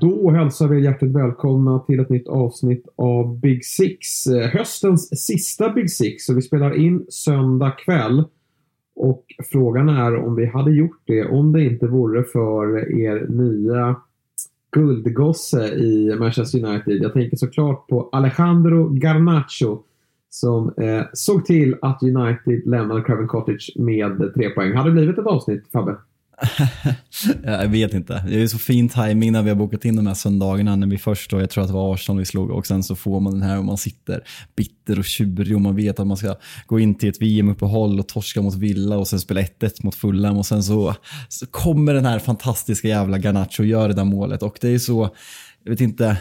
Då hälsar vi hjärtligt välkomna till ett nytt avsnitt av Big Six. Eh, höstens sista Big Six. Så vi spelar in söndag kväll. Och frågan är om vi hade gjort det om det inte vore för er nya guldgosse i Manchester United. Jag tänker såklart på Alejandro Garnacho som eh, såg till att United lämnade Craven Cottage med tre poäng. Hade det blivit ett avsnitt, Fabbe? jag vet inte. Det är så fin timing när vi har bokat in de här söndagarna när vi först då, jag tror att det var Arsenal vi slog och sen så får man den här och man sitter bitter och tjurig och man vet att man ska gå in till ett VM-uppehåll och torska mot Villa och sen spela 1-1 mot Fulham och sen så, så kommer den här fantastiska jävla Garnacho och gör det där målet och det är så jag vet inte,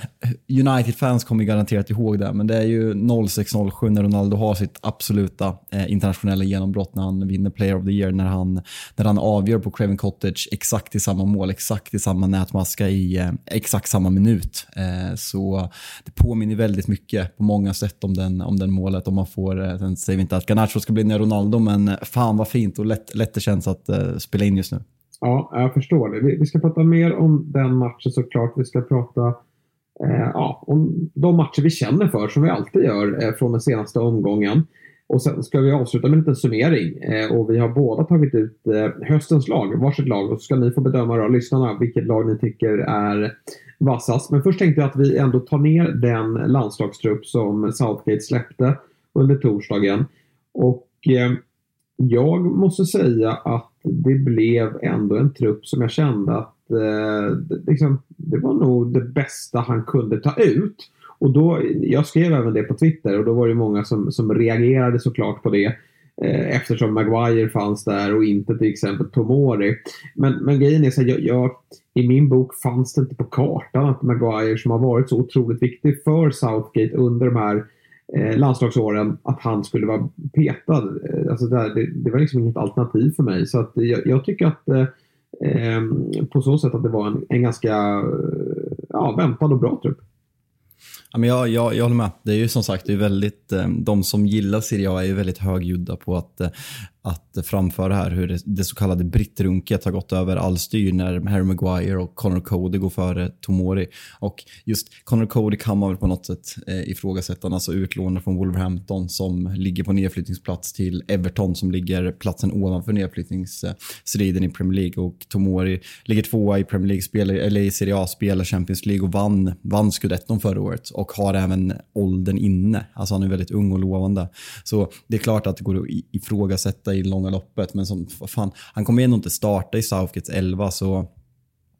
United-fans kommer garanterat ihåg det, men det är ju 06-07 när Ronaldo har sitt absoluta eh, internationella genombrott när han vinner Player of the Year, när han, när han avgör på Craven Cottage exakt i samma mål, exakt i samma nätmaska i eh, exakt samma minut. Eh, så det påminner väldigt mycket på många sätt om den, om den målet. Om man får, eh, sen säger vi inte att Garnacho ska bli nya Ronaldo, men fan vad fint och lätt, lätt det känns att eh, spela in just nu. Ja, jag förstår det. Vi, vi, ska prata mer om den matchen såklart. Vi ska prata eh, ja, om de matcher vi känner för, som vi alltid gör eh, från den senaste omgången. Och sen ska vi avsluta med en liten summering. Eh, och vi har båda tagit ut eh, höstens lag, varsitt lag. Och så ska ni få bedöma, då, lyssnarna, vilket lag ni tycker är vassast. Men först tänkte jag att vi ändå tar ner den landslagstrupp som Southgate släppte under torsdagen. Och eh, jag måste säga att det blev ändå en trupp som jag kände att eh, liksom, det var nog det bästa han kunde ta ut. Och då, jag skrev även det på Twitter och då var det många som, som reagerade såklart på det. Eh, eftersom Maguire fanns där och inte till exempel Tomori. Men, men grejen är så här, jag, jag, i min bok fanns det inte på kartan att Maguire som har varit så otroligt viktig för Southgate under de här eh, landslagsåren att han skulle vara petad. Eh, alltså det, det, det, var liksom inget alternativ för mig. Så att eh, jag, jag tycker att eh, ehm, på så sätt att det var en, en ganska eh, ja, väntad och bra trupp. Ja, men jag, jag, jag håller med. Det är ju som sagt, det är väldigt, de som gillar Serie A är ju väldigt högljudda på att att framföra här hur det, det så kallade brittrunket har gått över all styr när Harry Maguire och Connor Cody går före Tomori. Och just Connor Cody kan man väl på något sätt eh, ifrågasätta, alltså utlånad från Wolverhampton som ligger på nedflyttningsplats till Everton som ligger platsen ovanför nedflyttningsstriden i Premier League och Tomori ligger tvåa i Premier League, spelar, eller i Serie A, spelar Champions League och vann, vann scudetton förra året och har även åldern inne. Alltså han är väldigt ung och lovande. Så det är klart att det går att ifrågasätta i långa loppet. Men som, fan, han kommer ändå inte starta i Southgates 11 så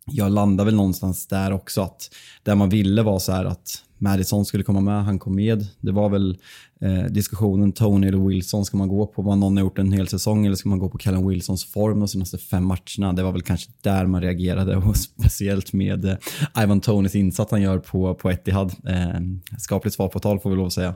jag landar väl någonstans där också. att Där man ville var så här att Madison skulle komma med, han kom med. Det var väl eh, diskussionen Tony eller Wilson, ska man gå på vad någon har gjort en hel säsong eller ska man gå på Callum Wilsons form de senaste fem matcherna? Det var väl kanske där man reagerade och speciellt med eh, Ivan Tonys insats han gör på, på Etihad. Eh, skapligt svar på tal får vi lov att säga.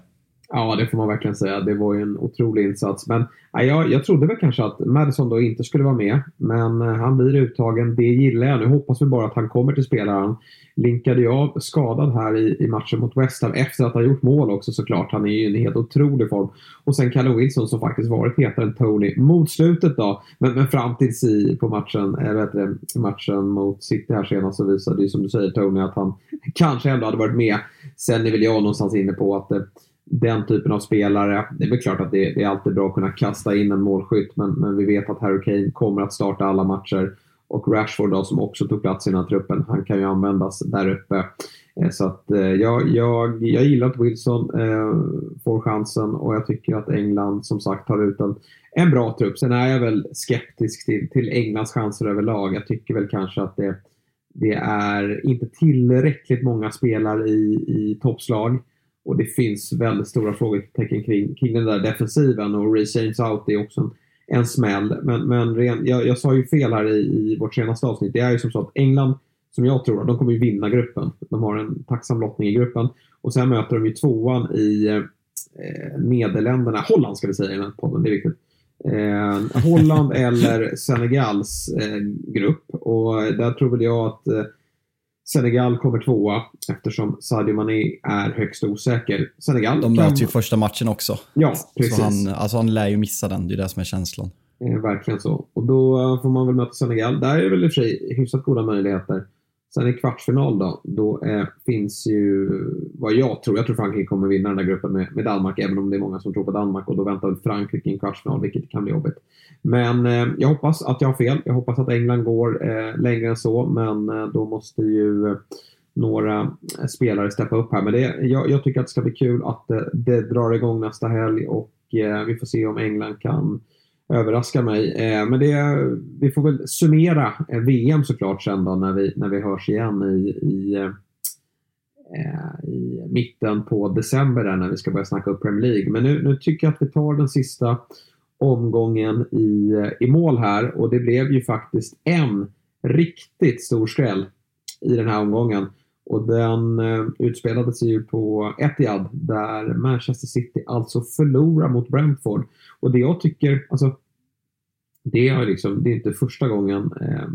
Ja, det får man verkligen säga. Det var ju en otrolig insats. Men ja, jag, jag trodde väl kanske att Madison då inte skulle vara med. Men eh, han blir uttagen. Det gillar jag. Nu hoppas vi bara att han kommer till spelaren. Linkade jag skadad här i, i matchen mot West Ham efter att ha gjort mål också såklart. Han är ju i en helt otrolig form. Och sen Callum Wilson som faktiskt varit hetare än Tony mot slutet då. Men, men fram tills i på matchen, eh, eller det, matchen mot City här senast så visade ju som du säger Tony att han kanske ändå hade varit med. Sen är väl jag någonstans inne på att eh, den typen av spelare. Det är väl klart att det, det, är alltid bra att kunna kasta in en målskytt men, men vi vet att Harry Kane kommer att starta alla matcher. Och Rashford då, som också tog plats i den här truppen, han kan ju användas där uppe. Eh, så att eh, jag, jag, jag gillar att Wilson eh, får chansen och jag tycker att England som sagt tar ut en, en bra trupp. Sen är jag väl skeptisk till, till Englands chanser överlag. Jag tycker väl kanske att det, det är inte tillräckligt många spelare i, i toppslag. Och det finns väldigt stora frågetecken kring, kring den där defensiven och Ray James out är också en, en smäll. Men, men ren, jag, jag sa ju fel här i, i vårt senaste avsnitt. Det är ju som så att England, som jag tror, de kommer ju vinna gruppen. De har en tacksam lottning i gruppen. Och sen möter de ju tvåan i eh, Nederländerna, Holland ska vi säga i den här podden, det är viktigt. Eh, Holland eller Senegals eh, grupp. Och där tror väl jag att eh, Senegal kommer tvåa eftersom Sadio Mané är högst osäker. Senegal De möter ju första matchen också. Ja, precis. Så han, alltså han lär ju missa den, det är det som är känslan. Eh, verkligen så. Och då får man väl möta Senegal. Där är det väl i och för sig hyfsat goda möjligheter. Sen i kvartsfinal då, då eh, finns ju vad jag tror, jag tror Frankrike kommer vinna den där gruppen med, med, Danmark, även om det är många som tror på Danmark och då väntar väl Frankrike i en kvartsfinal, vilket kan bli jobbigt. Men eh, jag hoppas att jag har fel. Jag hoppas att England går eh, längre än så, men eh, då måste ju eh, några eh, spelare steppa upp här. Men det, jag, jag tycker att det ska bli kul att det, det drar igång nästa helg och vi får se om England kan överraskar mig. Eh, men det, vi får väl summera eh, VM såklart sen då när vi, när vi hörs igen i, i, eh, i mitten på december där när vi ska börja snacka upp Premier League. Men nu, nu tycker jag att vi tar den sista omgången i, i mål här och det blev ju faktiskt en riktigt stor skräll i den här omgången. Och den eh, utspelade sig ju på Etihad där Manchester City alltså förlorar mot Brentford. Och det jag tycker, alltså det är, liksom, det är inte första gången eh,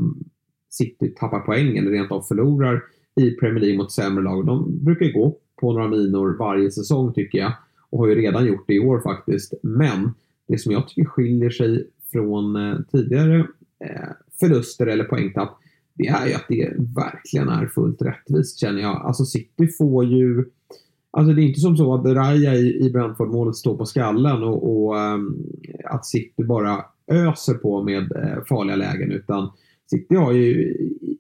City tappar poäng eller rent av förlorar i Premier League mot sämre lag. De brukar ju gå på några minor varje säsong tycker jag och har ju redan gjort det i år faktiskt. Men det som jag tycker skiljer sig från eh, tidigare eh, förluster eller poängtapp det är ju att det verkligen är fullt rättvist känner jag. Alltså City får ju Alltså det är inte som så att Raja i, i Brentford-målet står på skallen och, och um, att City bara öser på med uh, farliga lägen utan City har ju i,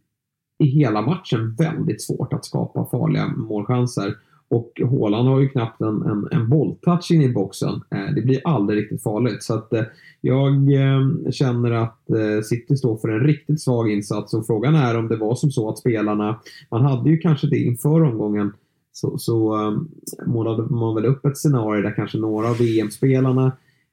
i hela matchen väldigt svårt att skapa farliga målchanser. Och Håland har ju knappt en, en, en bolltouch in i boxen. Eh, det blir aldrig riktigt farligt. Så att, eh, jag eh, känner att eh, City står för en riktigt svag insats och frågan är om det var som så att spelarna, man hade ju kanske det inför omgången, så, så um, målade man väl upp ett scenario där kanske några av VM-spelarna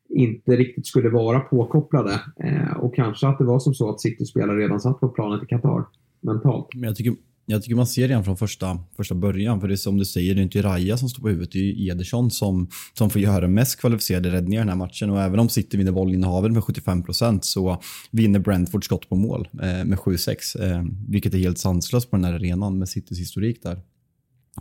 inte riktigt skulle vara påkopplade. Eh, och kanske att det var som så att City-spelare redan satt på planet i Qatar mentalt. Men jag tycker, jag tycker man ser det från första, första början. För det är som du säger, det är inte Raja som står på huvudet. Det är Ederson som, som får göra mest kvalificerade räddningar i den här matchen. Och även om City vinner bollinnehavet med 75 procent så vinner Brentford skott på mål eh, med 7-6. Eh, vilket är helt sanslöst på den här arenan med Citys historik där.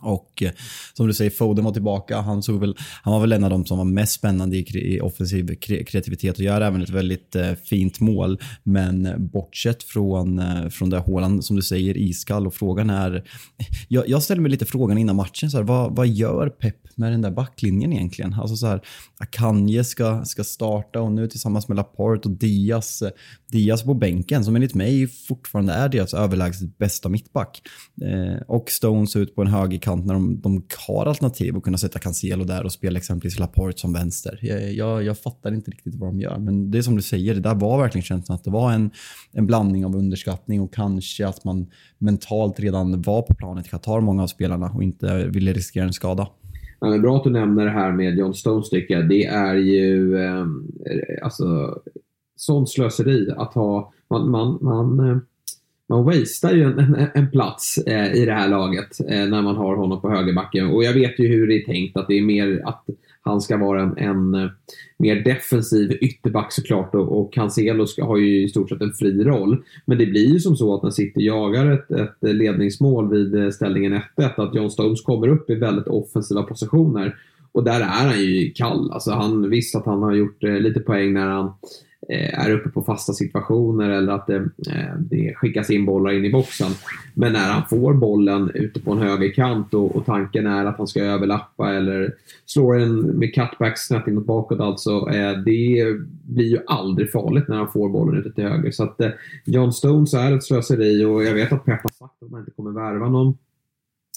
Och eh, som du säger, Foden var tillbaka. Han, såg väl, han var väl en av de som var mest spännande i, i offensiv kreativitet och gör även ett väldigt eh, fint mål. Men eh, bortsett från, eh, från det Håland, som du säger, iskall och frågan är... Jag, jag ställer mig lite frågan innan matchen, så här, vad, vad gör Pep med den där backlinjen egentligen? Alltså så här, Akanje ska, ska starta och nu tillsammans med Laporte och Diaz, eh, Diaz på bänken som enligt mig fortfarande är deras överlägset bästa mittback. Eh, och Stones ut på en högerkant när de, de har alternativ att kunna sätta Cancelo där och spela exempelvis Laporte som vänster. Jag, jag, jag, fattar inte riktigt vad de gör, men det är som du säger, det där var verkligen känslan att det var en, en blandning av underskattning och kanske att man mentalt redan var på planet i Qatar, många av spelarna, och inte ville riskera en skada. Ja, är bra att du nämner det här med John Stones tycker jag. Det är ju eh, alltså, sånt slöseri att ha... Man, man, man, eh, man wastear ju en, en, en plats eh, i det här laget eh, när man har honom på högerbacken. Och jag vet ju hur det är tänkt att det är mer att han ska vara en, en eh, mer defensiv ytterback såklart och, och Cancelo ska, har ju i stort sett en fri roll. Men det blir ju som så att när City jagar ett, ett ledningsmål vid eh, ställningen 1-1 att John Stones kommer upp i väldigt offensiva positioner. Och där är han ju kall. Alltså han, visst att han har gjort eh, lite poäng när han Eh, är uppe på fasta situationer eller att det, eh, det, skickas in bollar in i boxen. Men när han får bollen ute på en högerkant och, och tanken är att han ska överlappa eller slå den med cutback snett inåt bakåt alltså. Eh, det blir ju aldrig farligt när han får bollen ute till höger. Så att John Stones är ett slöseri och jag vet att Pep har sagt att man inte kommer värva någon,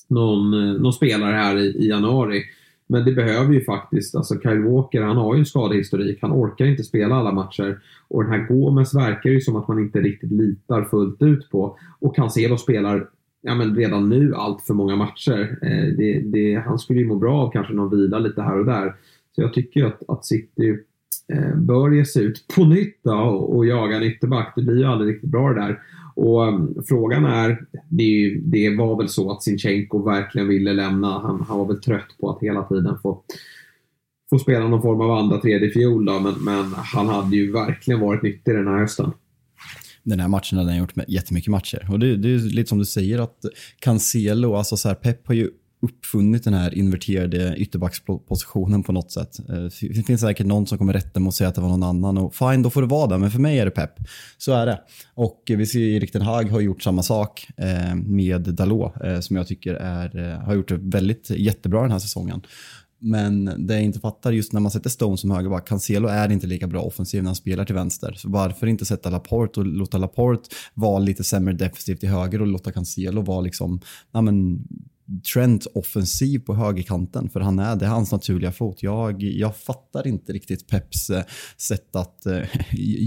någon, någon spelare här i, i januari. Men det behöver ju faktiskt, alltså Kyle Walker han har ju en skadehistorik. Han orkar inte spela alla matcher. Och den här Gomes verkar ju som att man inte riktigt litar fullt ut på. Och Cancelo spelar ja, men redan nu allt för många matcher. Eh, det, det, han skulle ju må bra av kanske någon vila lite här och där. Så jag tycker att, att City eh, bör ge sig ut på nytt då, och, och jaga en ytterback. Det blir ju aldrig riktigt bra det där. Och um, frågan är, det, det, var väl så att Sinchenko verkligen ville lämna. Han, han var väl trött på att hela tiden få, få spela någon form av andra, tredje fjol. då, men, men han hade ju verkligen varit nyttig den här hösten den här matchen hade han gjort med jättemycket matcher. Och det, det är lite som du säger att Cancelo, alltså så här, Pep har ju uppfunnit den här inverterade ytterbackspositionen på något sätt. Eh, det finns säkert någon som kommer rätta mig och säga att det var någon annan och fine, då får det vara det. Men för mig är det pepp. Så är det. Och vi ser Erik Den Haag har gjort samma sak eh, med Dalot eh, som jag tycker är, har gjort det väldigt jättebra den här säsongen. Men det jag inte fattar just när man sätter Stone som högerback, Cancelo är inte lika bra offensiv när han spelar till vänster. Så varför inte sätta Laporte och låta Laporte vara lite sämre defensivt till höger och låta Cancelo vara liksom, ja men Trent offensiv på högerkanten, för han är, det är hans naturliga fot. Jag, jag fattar inte riktigt Peps eh, sätt att uh,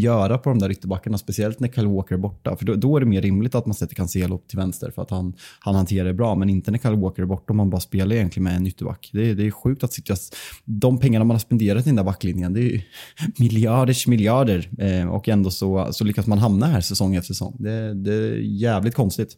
göra på de där ytterbackarna, speciellt när Kyle Walker är borta. För då, då, är det mer rimligt att man sätter Cancelo till vänster för att han, han hanterar det bra, men inte när Kyle Walker är borta om man bara spelar egentligen med en ytterback. Det, det är sjukt att sitta, de pengarna man har spenderat i den där backlinjen, det är miljarders miljarder eh, och ändå så, så lyckas man hamna här säsong efter säsong. Det, det är jävligt konstigt.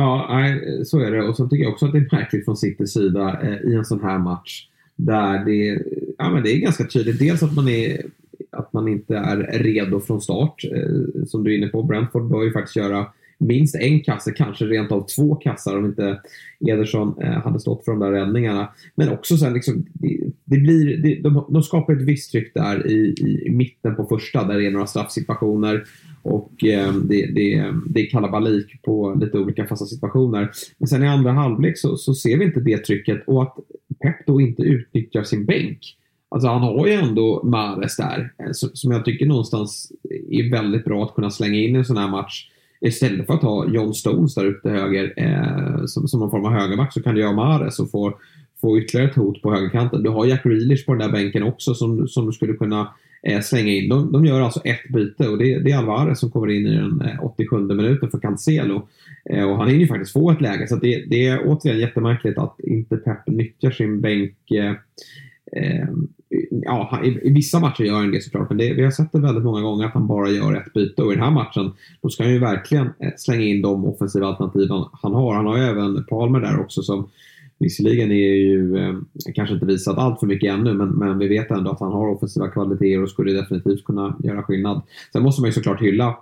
Ja, nej, så är det. Och så tycker jag också att det är märkligt från Citys sida eh, i en sån här match. Där det, ja, men det är ganska tydligt. Dels att man, är, att man inte är redo från start. Eh, som du är inne på, Brentford bör ju faktiskt göra minst en kasse, kanske rent av två kassar om inte Ederson eh, hade stått för de där räddningarna. Men också sen liksom, det, det blir, det, de, de, skapar ett visst tryck där i, i, mitten på första där det är några straffsituationer och eh, det, det, det är kalabalik på lite olika fasta situationer. Men sen i andra halvlek så, så ser vi inte det trycket och att Pep då inte utnyttjar sin bänk. Alltså han har ju ändå Mares där eh, som jag tycker någonstans är väldigt bra att kunna slänga in i en sån här match istället för att ha John Stones där ute höger eh, som, som någon form av högerback så kan du göra Mares och få, få ytterligare ett hot på högerkanten. Du har Jack Grealish på den där bänken också som, som du skulle kunna eh, slänga in. De, de gör alltså ett byte och det, det är Alvarez som kommer in i den eh, 87 minuten för Cancelo. Eh, och han hinner ju faktiskt få ett läge så det, det, är återigen jättemärkligt att inte Pep nyttjar sin bänk eh, eh, ja, i, i, vissa matcher gör han det såklart, men det, vi har sett det väldigt många gånger att han bara gör ett byte. Och i den här matchen, då ska han ju verkligen eh, slänga in de offensiva alternativen han har. Han har ju även Palmer där också som visserligen är ju eh, kanske inte visat allt för mycket ännu, men, men vi vet ändå att han har offensiva kvaliteter och skulle definitivt kunna göra skillnad. Sen måste man ju såklart hylla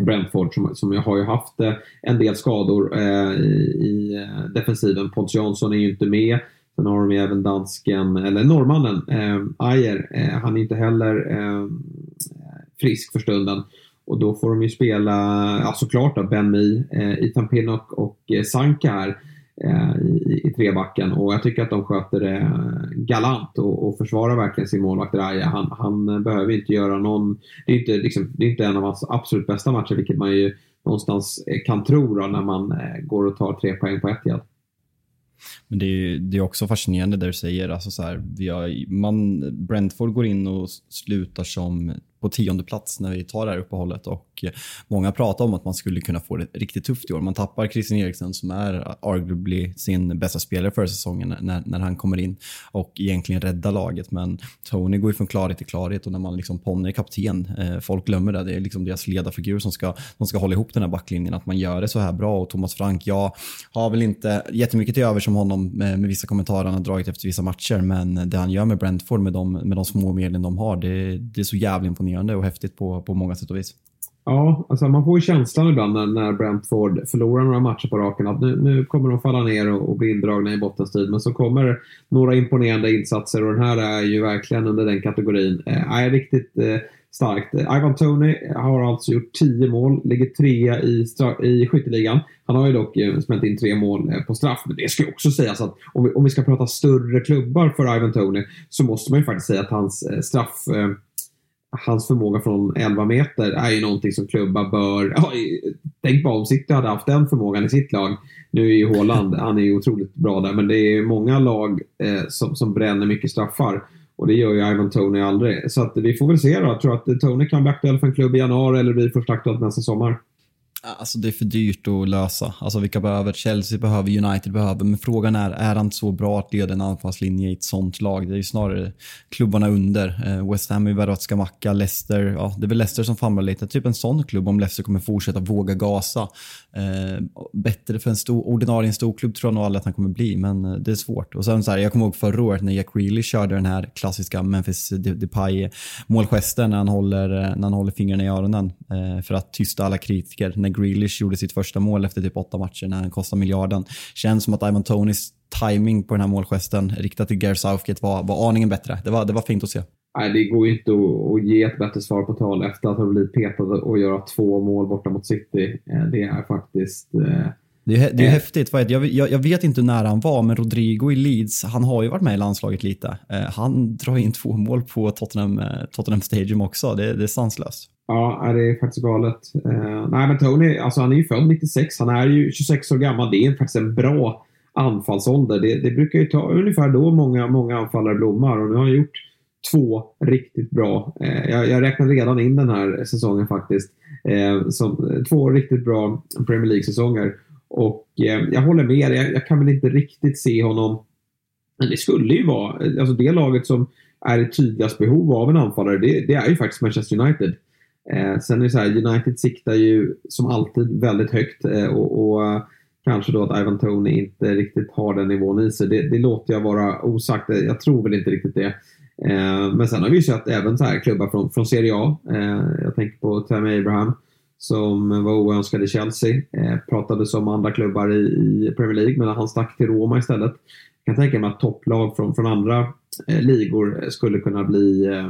Brentford som, som har ju haft eh, en del skador eh, i, i eh, defensiven. Pontus Jansson är ju inte med. Sen har de ju även dansken, eller norrmannen, eh, Ayer. Eh, han är inte heller eh, frisk för stunden. Och då får de ju spela, ja såklart då, Ben Mee, eh, Ethan Pinnock och eh, Sanka här eh, i, i trebacken. Och jag tycker att de sköter det galant och, och försvarar verkligen sin målvakt Raja. Han, han behöver inte göra någon, det är inte, liksom, det är inte en av hans absolut bästa matcher, vilket man ju någonstans eh, kan tro då, när man eh, går och tar tre poäng på ett hjälp. Men det är, det är också fascinerande det du säger, alltså så här, vi har, man, Brentford går in och slutar som på tionde plats när vi tar det här uppehållet och eh, många pratar om att man skulle kunna få det riktigt tufft i år. Man tappar Christian Eriksen som är arguably sin bästa spelare för säsongen när, när han kommer in och egentligen räddar laget. Men Tony går ju från klarhet till klarhet och när man liksom Ponne är kapten, eh, folk glömmer det. Det är liksom deras ledarfigur som ska, som ska hålla ihop den här backlinjen. Att man gör det så här bra och Thomas Frank, jag har väl inte jättemycket till över som honom med, med vissa kommentarer han har dragit efter vissa matcher, men det han gör med Brentford med de, med de små medlen de har, det, det är så jävligt imponerande imponerande och häftigt på, på många sätt och vis. Ja, alltså man får ju känslan ibland när, när Brentford förlorar några matcher på raken att nu, nu kommer de falla ner och, och bli indragna i bottenstrid. Men så kommer några imponerande insatser och den här är ju verkligen under den kategorin. Eh, är riktigt eh, starkt. Ivan Tony har alltså gjort 10 mål, ligger trea i, i skytteligan. Han har ju dock eh, smält in tre mål eh, på straff, men det ska ju också sägas att om vi, om vi ska prata större klubbar för Ivan Tony så måste man ju faktiskt säga att hans eh, straff eh, hans förmåga från 11 meter är ju någonting som klubbar bör... Ja, tänk bara om City hade haft den förmågan i sitt lag. Nu är ju Håland, han är ju otroligt bra där, men det är många lag eh, som, som bränner mycket straffar. Och det gör ju Ivan Tony aldrig. Så att vi får väl se då. Jag tror att Tony kan bli aktuell för en klubb i januari eller blir först aktuellt nästa sommar. Alltså det är för dyrt att lösa. Alltså vilka behöver? Chelsea behöver, United behöver. Men frågan är, är han så bra att leda en anfallslinje i ett sånt lag? Det är ju snarare klubbarna under. Eh, West Ham är värvat Skamacka, Leicester. Ja, det är väl Leicester som famlar lite. Typ en sån klubb om Leicester kommer fortsätta våga gasa. Eh, bättre för en stor, ordinarie en stor klubb tror jag nog aldrig att han kommer bli, men eh, det är svårt. Och sen så här, jag kommer ihåg förra året när Jack Reilly körde den här klassiska Memphis Depay målgesten när han håller, eh, när han håller fingrarna i öronen eh, för att tysta alla kritiker. När Grealish gjorde sitt första mål efter typ åtta matcher när han kostade miljarden. Känns som att Ivan Tonys timing på den här målgesten riktat till Gareth Southgate var, var aningen bättre. Det var, det var fint att se. Nej, det går ju inte att, ge ett bättre svar på tal efter att ha blivit petad och göra två mål borta mot City. Eh, det är faktiskt... Eh, Eh, det är, det är eh. häftigt. Jag, jag, jag, vet inte när han var, men Rodrigo i Leeds, han har ju varit med i landslaget lite. han drar in två mål på Tottenham, Tottenham Stadium också. Det, det är sanslöst. Ja, det är faktiskt galet. nej, men Tony, alltså han är ju född 96. Han är ju 26 år gammal. Det är faktiskt en bra anfallsålder. Det, det brukar ju ta ungefär då många, många anfallare blommar och nu har han gjort två riktigt bra. Eh, jag, jag räknar redan in den här säsongen faktiskt. Eh, som två riktigt bra Premier League-säsonger. Och eh, jag håller med jag, jag kan väl inte riktigt se honom. Men det skulle ju vara, eh, alltså det laget som är i tydligast behov av en anfallare, det, det är ju faktiskt Manchester United. Eh, sen är det så här, United siktar ju som alltid väldigt högt eh, och, och eh, kanske då att Ivan Tony inte riktigt har den nivån i sig. Det, det låter jag vara osagt. Eh, jag tror väl inte riktigt det. Eh, men sen har vi ju sett även så här klubbar från, från Serie A. Eh, jag tänker på Tammy Abraham som var oönskad i Chelsea. Eh, pratades om andra klubbar i, i, Premier League men han stack till Roma istället. Jag kan tänka mig att topplag från, från andra eh, ligor skulle kunna bli eh,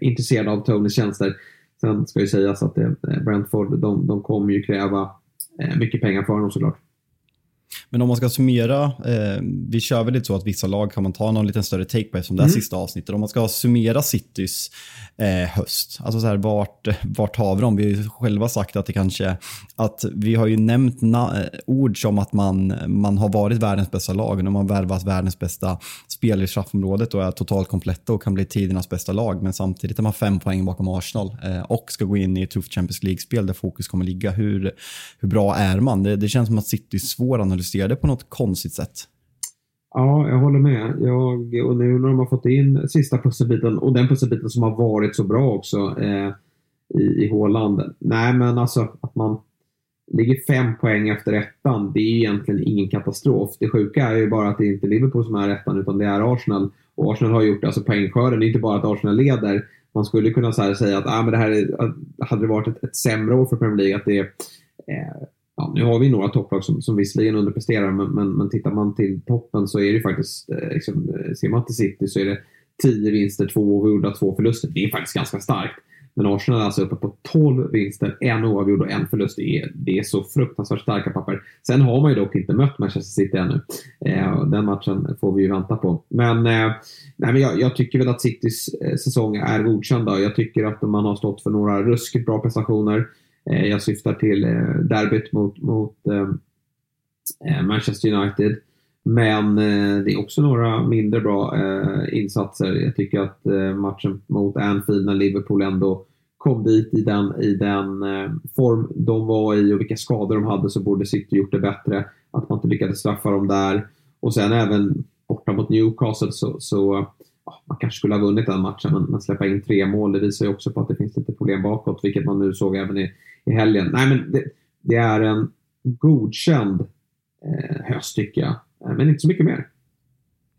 intresserade av Tonys tjänster. Sen ska ju sägas att eh, Brentford, de, de kommer ju kräva eh, mycket pengar för honom såklart. Men om man ska summera, eh, vi kör väl lite så att vissa lag kan man ta någon liten större take på som det här mm. sista avsnittet. Om man ska summera Citys eh, höst, alltså så här, vart, vart har vi dem? Vi har ju själva sagt att det kanske, att vi har ju nämnt na, ord som att man, man har varit världens bästa lag, när man värvat världens bästa spelare i straffområdet och är totalt kompletta och kan bli tidernas bästa lag. Men samtidigt är man fem poäng bakom Arsenal eh, och ska gå in i ett tufft Champions League-spel där fokus kommer ligga. Hur, hur bra är man? Det, det känns som att City är svår att analysera det på något konstigt sätt. Ja, jag håller med. Jag, och nu när de har fått in sista pusselbiten och den pusselbiten som har varit så bra också eh, i, i Håland. Nej, men alltså att man ligger fem poäng efter ettan, det är egentligen ingen katastrof. Det sjuka är ju bara att det inte är Liverpool som är ettan, utan det är Arsenal. Och Arsenal har gjort alltså poängskörden. Det är inte bara att Arsenal leder. Man skulle kunna säga att ah, men det här är, hade det varit ett, ett sämre år för Premier League, att det eh, ja, nu har vi några topplag som, som visserligen underpresterar, men, men, men tittar man till toppen så är det faktiskt, eh, liksom, eh, ser man till City så är det 10 vinster, 2 oavgjorda, 2 förluster. Det är faktiskt ganska starkt. Men Arsenal är alltså uppe på 12 vinster, en oavgjord och en förlust. Det är, det är så fruktansvärt starka papper. Sen har man ju dock inte mött Manchester City ännu. Eh, den matchen får vi ju vänta på. Men, eh, nej, men jag, jag, tycker väl att Citys eh, säsong är godkänd. Jag tycker att man har stått för några ruskigt bra prestationer. Eh, jag syftar till eh, derbyt mot, mot eh, Manchester United. Men det är också några mindre bra insatser. Jag tycker att matchen mot Anfield när Liverpool ändå kom dit i den, i den form de var i och vilka skador de hade så borde City gjort det bättre. Att man inte lyckades straffa dem där. Och sen även borta mot Newcastle så, så man kanske skulle ha vunnit den matchen men, men släppa in tre mål det visar ju också på att det finns lite problem bakåt vilket man nu såg även i, i helgen. Nej, men det, det är en godkänd eh, höst tycker jag. Eh, men inte så mycket mer.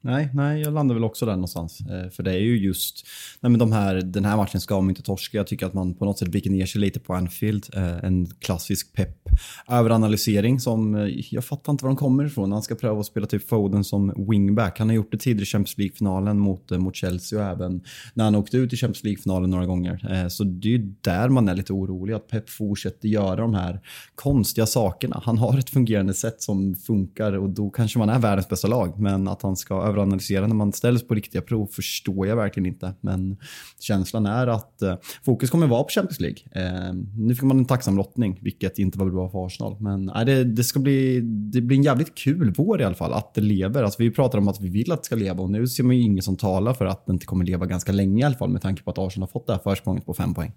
Nej, nej, jag landar väl också där någonstans. Eh, för det är ju just, nej men de här, den här matchen ska man inte torska. Jag tycker att man på något sätt viker ner sig lite på Anfield. Eh, en klassisk pepp överanalysering som, eh, jag fattar inte var de kommer ifrån. Han ska pröva att spela typ Foden som wingback. Han har gjort det tidigare i Champions League-finalen mot, eh, mot Chelsea och även när han åkte ut i Champions League-finalen några gånger. Eh, så det är ju där man är lite orolig, att Pep fortsätter göra de här konstiga sakerna. Han har ett fungerande sätt som funkar och då kanske man är världens bästa lag, men att han ska överanalysera när man ställs på riktiga prov förstår jag verkligen inte. Men känslan är att eh, fokus kommer vara på Champions League. Eh, nu fick man en tacksam lottning, vilket inte var bra för Arsenal. Men eh, det, det, ska bli, det blir en jävligt kul vår i alla fall, att det lever. Alltså, vi pratar om att vi vill att det ska leva och nu ser man ju ingen som talar för att det inte kommer leva ganska länge i alla fall med tanke på att Arsenal har fått det här försprånget på fem poäng.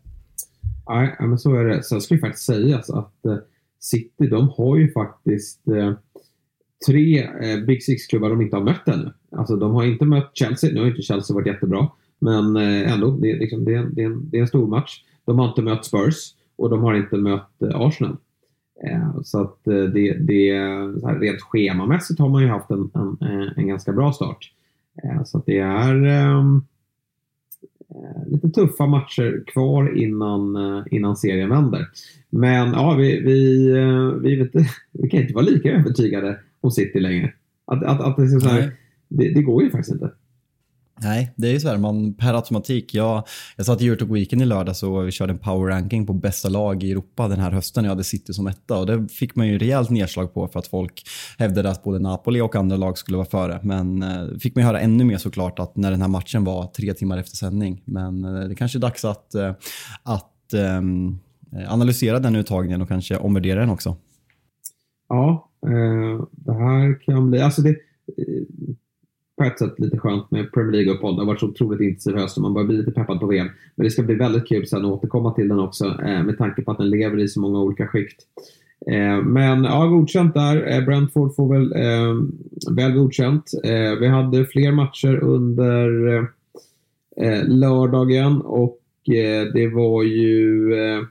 Nej, men så är det. Sen ska ju faktiskt sägas att eh, City, de har ju faktiskt eh, tre eh, Big Six-klubbar de inte har mött ännu. Alltså de har inte mött Chelsea, nu har inte Chelsea varit jättebra. Men eh, ändå, det är, liksom, det, är en, det, är en, det är en stor match. De har inte mött Spurs och de har inte mött eh, Arsenal. Eh, så att det, det så här, rent schemamässigt har man ju haft en, en, en ganska bra start. Så att det är um, lite tuffa matcher kvar innan, innan serien vänder. Men ja, vi, vi, vi, vet, vi kan inte vara lika övertygade om City längre. Att, att, att det, är så här, det, det går ju faktiskt inte. Nej, det är ju så här, man per automatik. Jag, jag satt i Eurotalk Weekend i lördags och vi körde en power ranking på bästa lag i Europa den här hösten. Jag hade City som etta och det fick man ju rejält nedslag på för att folk hävdade att både Napoli och andra lag skulle vara före. Men eh, fick man ju höra ännu mer såklart att när den här matchen var tre timmar efter sändning. Men eh, det kanske är dags att, eh, att um, analysera den uttagningen och kanske omvärdera den också. Ja, eh, det här kan bli... Alltså det, på ett sätt lite skönt med Premier League-uppehåll. Det har varit så otroligt intensiv höst och man börjar bli lite peppad på VM. Men det ska bli väldigt kul sen att återkomma till den också eh, med tanke på att den lever i så många olika skikt. Eh, men ja, godkänt där. Eh, Brentford får väl eh, väl godkänt. Eh, vi hade fler matcher under eh, eh lördagen och eh, det var ju eh,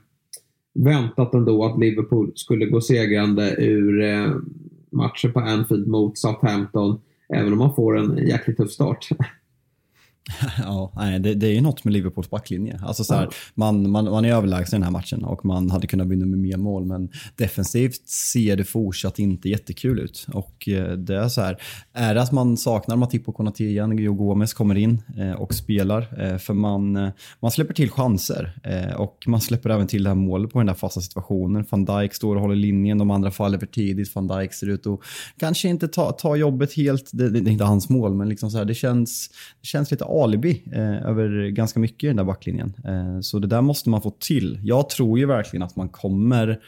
väntat ändå att Liverpool skulle gå segrande ur matchen på Anfield mot Southampton. Även om man får en jäkligt tuff start. Ja, nej, det, det är ju något med Liverpools backlinje. Alltså så här, ja. man, man, man är överlägsen i den här matchen och man hade kunnat vinna med mer mål, men defensivt ser det fortsatt inte jättekul ut. Och eh, det är så här, är det att man saknar Matip och Konate igen, Gio Gomes kommer in eh, och spelar, eh, för man, man släpper till chanser och man släpper även till det här målet på den där fasta situationen. Van Dijk står och håller linjen, de andra faller för tidigt, van Dijk ser ut att kanske inte ta, ta jobbet helt, det, det, det är inte hans mål, men liksom så här, det, känns, det känns lite alibi eh, över ganska mycket i den där backlinjen. Eh, så det där måste man få till. Jag tror ju verkligen att man kommer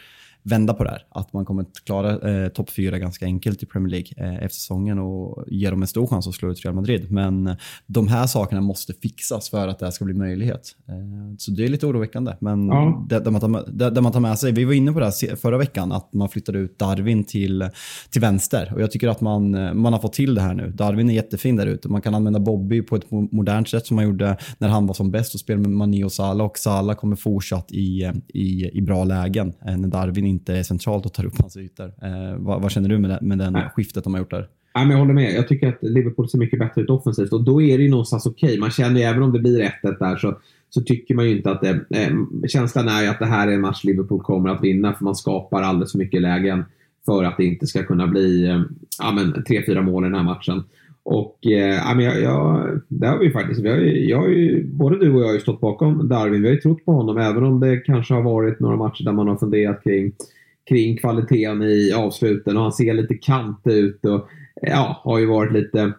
vända på det här. Att man kommer att klara eh, topp fyra ganska enkelt i Premier League eh, efter säsongen och ge dem en stor chans att slå ut Real Madrid. Men eh, de här sakerna måste fixas för att det här ska bli möjlighet. Eh, så det är lite oroväckande. Men ja. det, det, man tar, det, det, man tar med sig, vi var inne på det här förra veckan, att man flyttade ut Darwin till, till vänster. Och jag tycker att man, eh, man har fått till det här nu. Darwin är jättefin där ute. Man kan använda Bobby på ett modernt sätt som man gjorde när han var som bäst och spelade med Mani och Salah. Och Salah kommer fortsatt i, i, i bra lägen när Darwin inte är centralt och tar upp hans ytor. Eh, vad, vad, känner du med, det, med den Nej. skiftet de har gjort där? Nej, men jag håller med. Jag tycker att Liverpool ser mycket bättre ut offensivt och då är det ju någonstans okej. Okay. Man känner ju, även om det blir 1-1 där så, så tycker man ju inte att det... Eh, känslan är ju att det här är en match Liverpool kommer att vinna för man skapar alldeles för mycket lägen för att det inte ska kunna bli eh, ja, 3-4 mål i den här matchen. Och eh, jag, jag, det har vi faktiskt, vi har, jag har ju, både du och jag har ju stått bakom Darwin. Vi har ju trott på honom även om det kanske har varit några matcher där man har funderat kring kring kvaliteten i avsluten och han ser lite kant ut och ja, har ju varit lite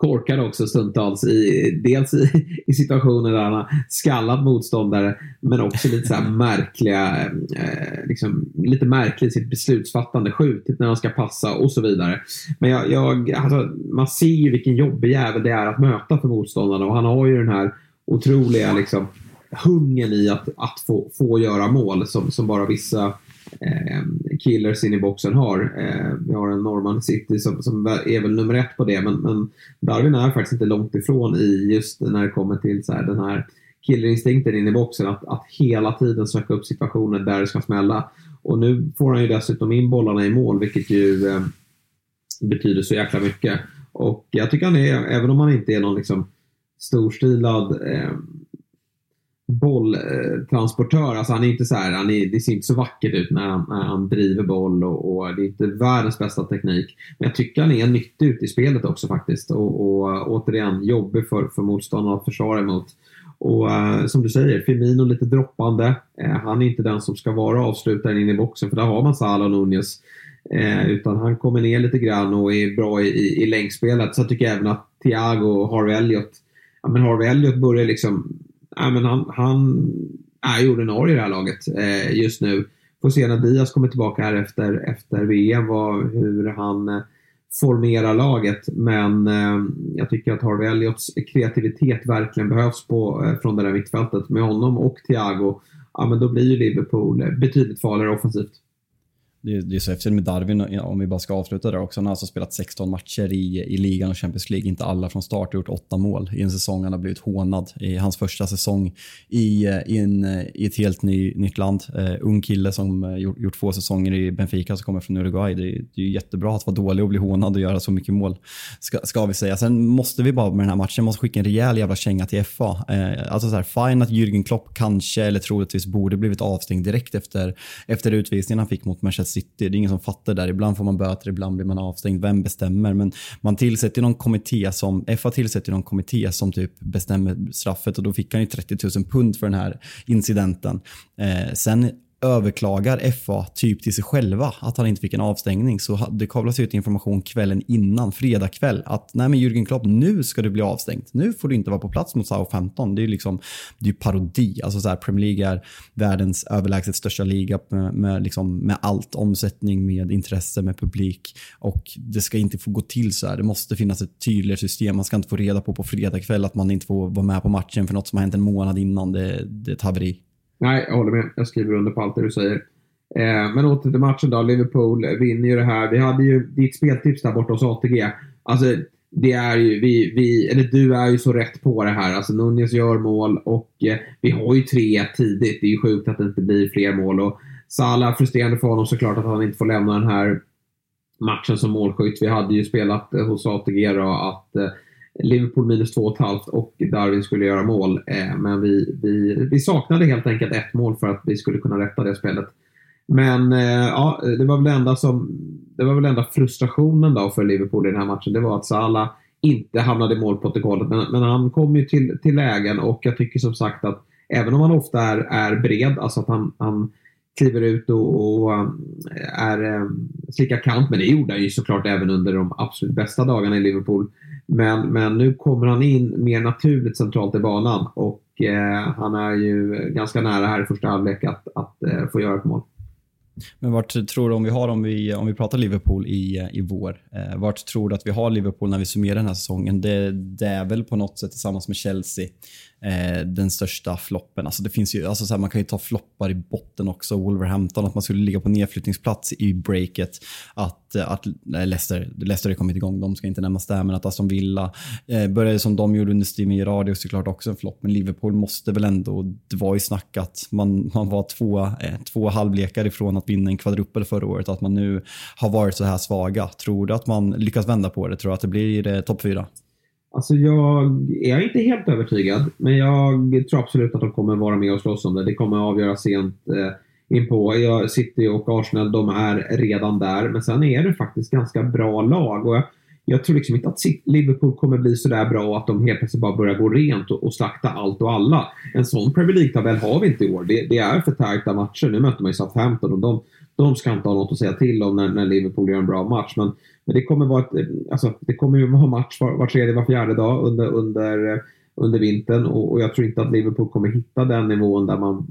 korkad också stundtals. I, dels i, i situationer där han har skallat motståndare men också lite så märkliga, eh, liksom, lite märkligt sitt beslutsfattande, skjutit när han ska passa och så vidare. Men jag, jag alltså, man ser ju vilken jobbig jävel det är att möta för motståndarna och han har ju den här otroliga liksom, hungern i att, att få, få göra mål som, som bara vissa Eh, killers in i boxen har. Eh, vi har en Norman City som, som är väl nummer ett på det men, men Darwin är faktiskt inte långt ifrån i just när det kommer till så här, den här killerinstinkten in i boxen att, att hela tiden söka upp situationer där det ska smälla. Och nu får han ju dessutom in bollarna i mål vilket ju eh, betyder så jäkla mycket. Och jag tycker han är, även om han inte är någon liksom storstilad eh, bolltransportör. Alltså han är inte så här, han är, det ser inte så vackert ut när han, när han driver boll och, och, det är inte världens bästa teknik. Men jag tycker han är nyttig ute i spelet också faktiskt. Och, och eh, återigen, jobbig för, för motståndarna att försvara emot. Och eh, som du säger, Firmino lite droppande. Eh, han är inte den som ska vara avslutaren in i boxen för där har man Salah och Nunez. Utan han kommer ner lite grann och är bra i, i, i längsspelet. Så jag tycker även att Thiago och Harvey Elliot Ja, men Harvey Elliot börjar liksom äh, men han, han är ju ordinarie i det här laget eh, just nu. Får se när Diaz kommer tillbaka här efter, efter VM vad, hur han eh, formerar laget. Men eh, jag tycker att Harvey Elliots kreativitet verkligen behövs på, eh, från det där mittfältet. Med honom och Thiago, ja men då blir ju Liverpool eh, betydligt farligare offensivt det, det är så häftigt med Darwin, om vi bara ska avsluta där också. Han har alltså spelat 16 matcher i, i ligan och Champions League. Inte alla från start, gjort åtta mål i en säsong. Han har blivit hånad i hans första säsong i, eh, i, en, eh, i ett helt ny, nytt land. Uh, ung kille som gjort, gjort två säsonger i Benfica som kommer från Uruguay. Det, det är jättebra att vara dålig och bli hånad och göra så mycket mål, ska, ska vi säga. Sen måste vi bara med den här matchen måste skicka en rejäl jävla känga till FA. Uh, alltså så här, fine att Jürgen Klopp kanske, eller troligtvis borde blivit avstängd direkt efter, efter utvisningen han fick mot Manchester City. Det är ingen som fattar det där. Ibland får man böter, ibland blir man avstängd. Vem bestämmer? Men man tillsätter någon kommitté som, FA tillsätter någon kommitté som typ bestämmer straffet och då fick han ju 30 000 pund för den här incidenten. Eh, sen överklagar FA typ till sig själva att han inte fick en avstängning. Så det kablas ut information kvällen innan, fredag kväll, att nej men Jürgen Klopp, nu ska du bli avstängd. Nu får du inte vara på plats mot Southampton. Det är ju liksom, det är parodi. Alltså så här, Premier League är världens överlägset största liga med, med, liksom, med allt. Omsättning, med intresse, med publik. Och det ska inte få gå till så här. Det måste finnas ett tydligare system. Man ska inte få reda på på fredag kväll att man inte får vara med på matchen för något som har hänt en månad innan. Det, det är ett haveri. Nej, jag håller med. Jag skriver under på allt det du säger. Eh, men åter till matchen då. Liverpool vinner ju det här. Vi hade ju ditt speltips där borta hos ATG. Alltså, det är ju, vi, vi, eller du är ju så rätt på det här. Alltså Nunez gör mål och eh, vi har ju tre tidigt. Det är ju sjukt att det inte blir fler mål. Och Salah, frustrerande för honom såklart att han inte får lämna den här matchen som målskytt. Vi hade ju spelat eh, hos ATG då att eh, Liverpool minus 2,5 och Darwin skulle göra mål. Eh, men vi, vi, vi saknade helt enkelt ett mål för att vi skulle kunna rätta det spelet. Men eh, ja, det var väl enda som det var väl enda frustrationen då för Liverpool i den här matchen. Det var att Salah inte hamnade i målprotokollet. Men, men han kom ju till, till lägen och jag tycker som sagt att även om han ofta är, är bred, alltså att han, han kliver ut och, och eh, är slickar kant. Men det gjorde han ju såklart även under de absolut bästa dagarna i Liverpool. Men, men nu kommer han in mer naturligt centralt i banan och eh, han är ju ganska nära här i första halvlek att, att eh, få göra ett mål. Men vart tror du, om vi har om vi, om vi pratar Liverpool i, eh, i vår, eh, vart tror du att vi har Liverpool när vi summerar den här säsongen? Det, det är väl på något sätt tillsammans med Chelsea eh, den största floppen. Alltså det finns ju, alltså så här, man kan ju ta floppar i botten också. Wolverhampton, att man skulle ligga på nedflyttningsplats i breaket. Att, eh, att Leicester, Leicester har kommit igång, de ska inte nämnas där, men att Aston Villa eh, började som de gjorde under Steven Gerrard är såklart också en flopp. Men Liverpool måste väl ändå, det var ju snackat, man, man var två, eh, två halvlekar ifrån att vinna en kvadrupel förra året. Att man nu har varit så här svaga. Tror du att man lyckas vända på det? Tror du att det blir eh, topp fyra? Alltså jag är inte helt övertygad, men jag tror absolut att de kommer vara med och slåss om det. Det kommer avgöras sent eh, inpå. City och Arsenal, de är redan där. Men sen är det faktiskt ganska bra lag. Och jag, jag tror liksom inte att Liverpool kommer bli sådär bra att de helt plötsligt bara börjar gå rent och, och slakta allt och alla. En sån Premier League-tabell har vi inte i år. Det, det är för tajta matcher. Nu möter man ju Southampton och de, de ska inte ha något att säga till om när, när Liverpool gör en bra match. Men men det kommer vara ett, eh, alltså, det kommer ju vara match var, var tredje, var fjärde dag under, under, eh, under vintern och, och, jag tror inte att Liverpool kommer hitta den nivån där man,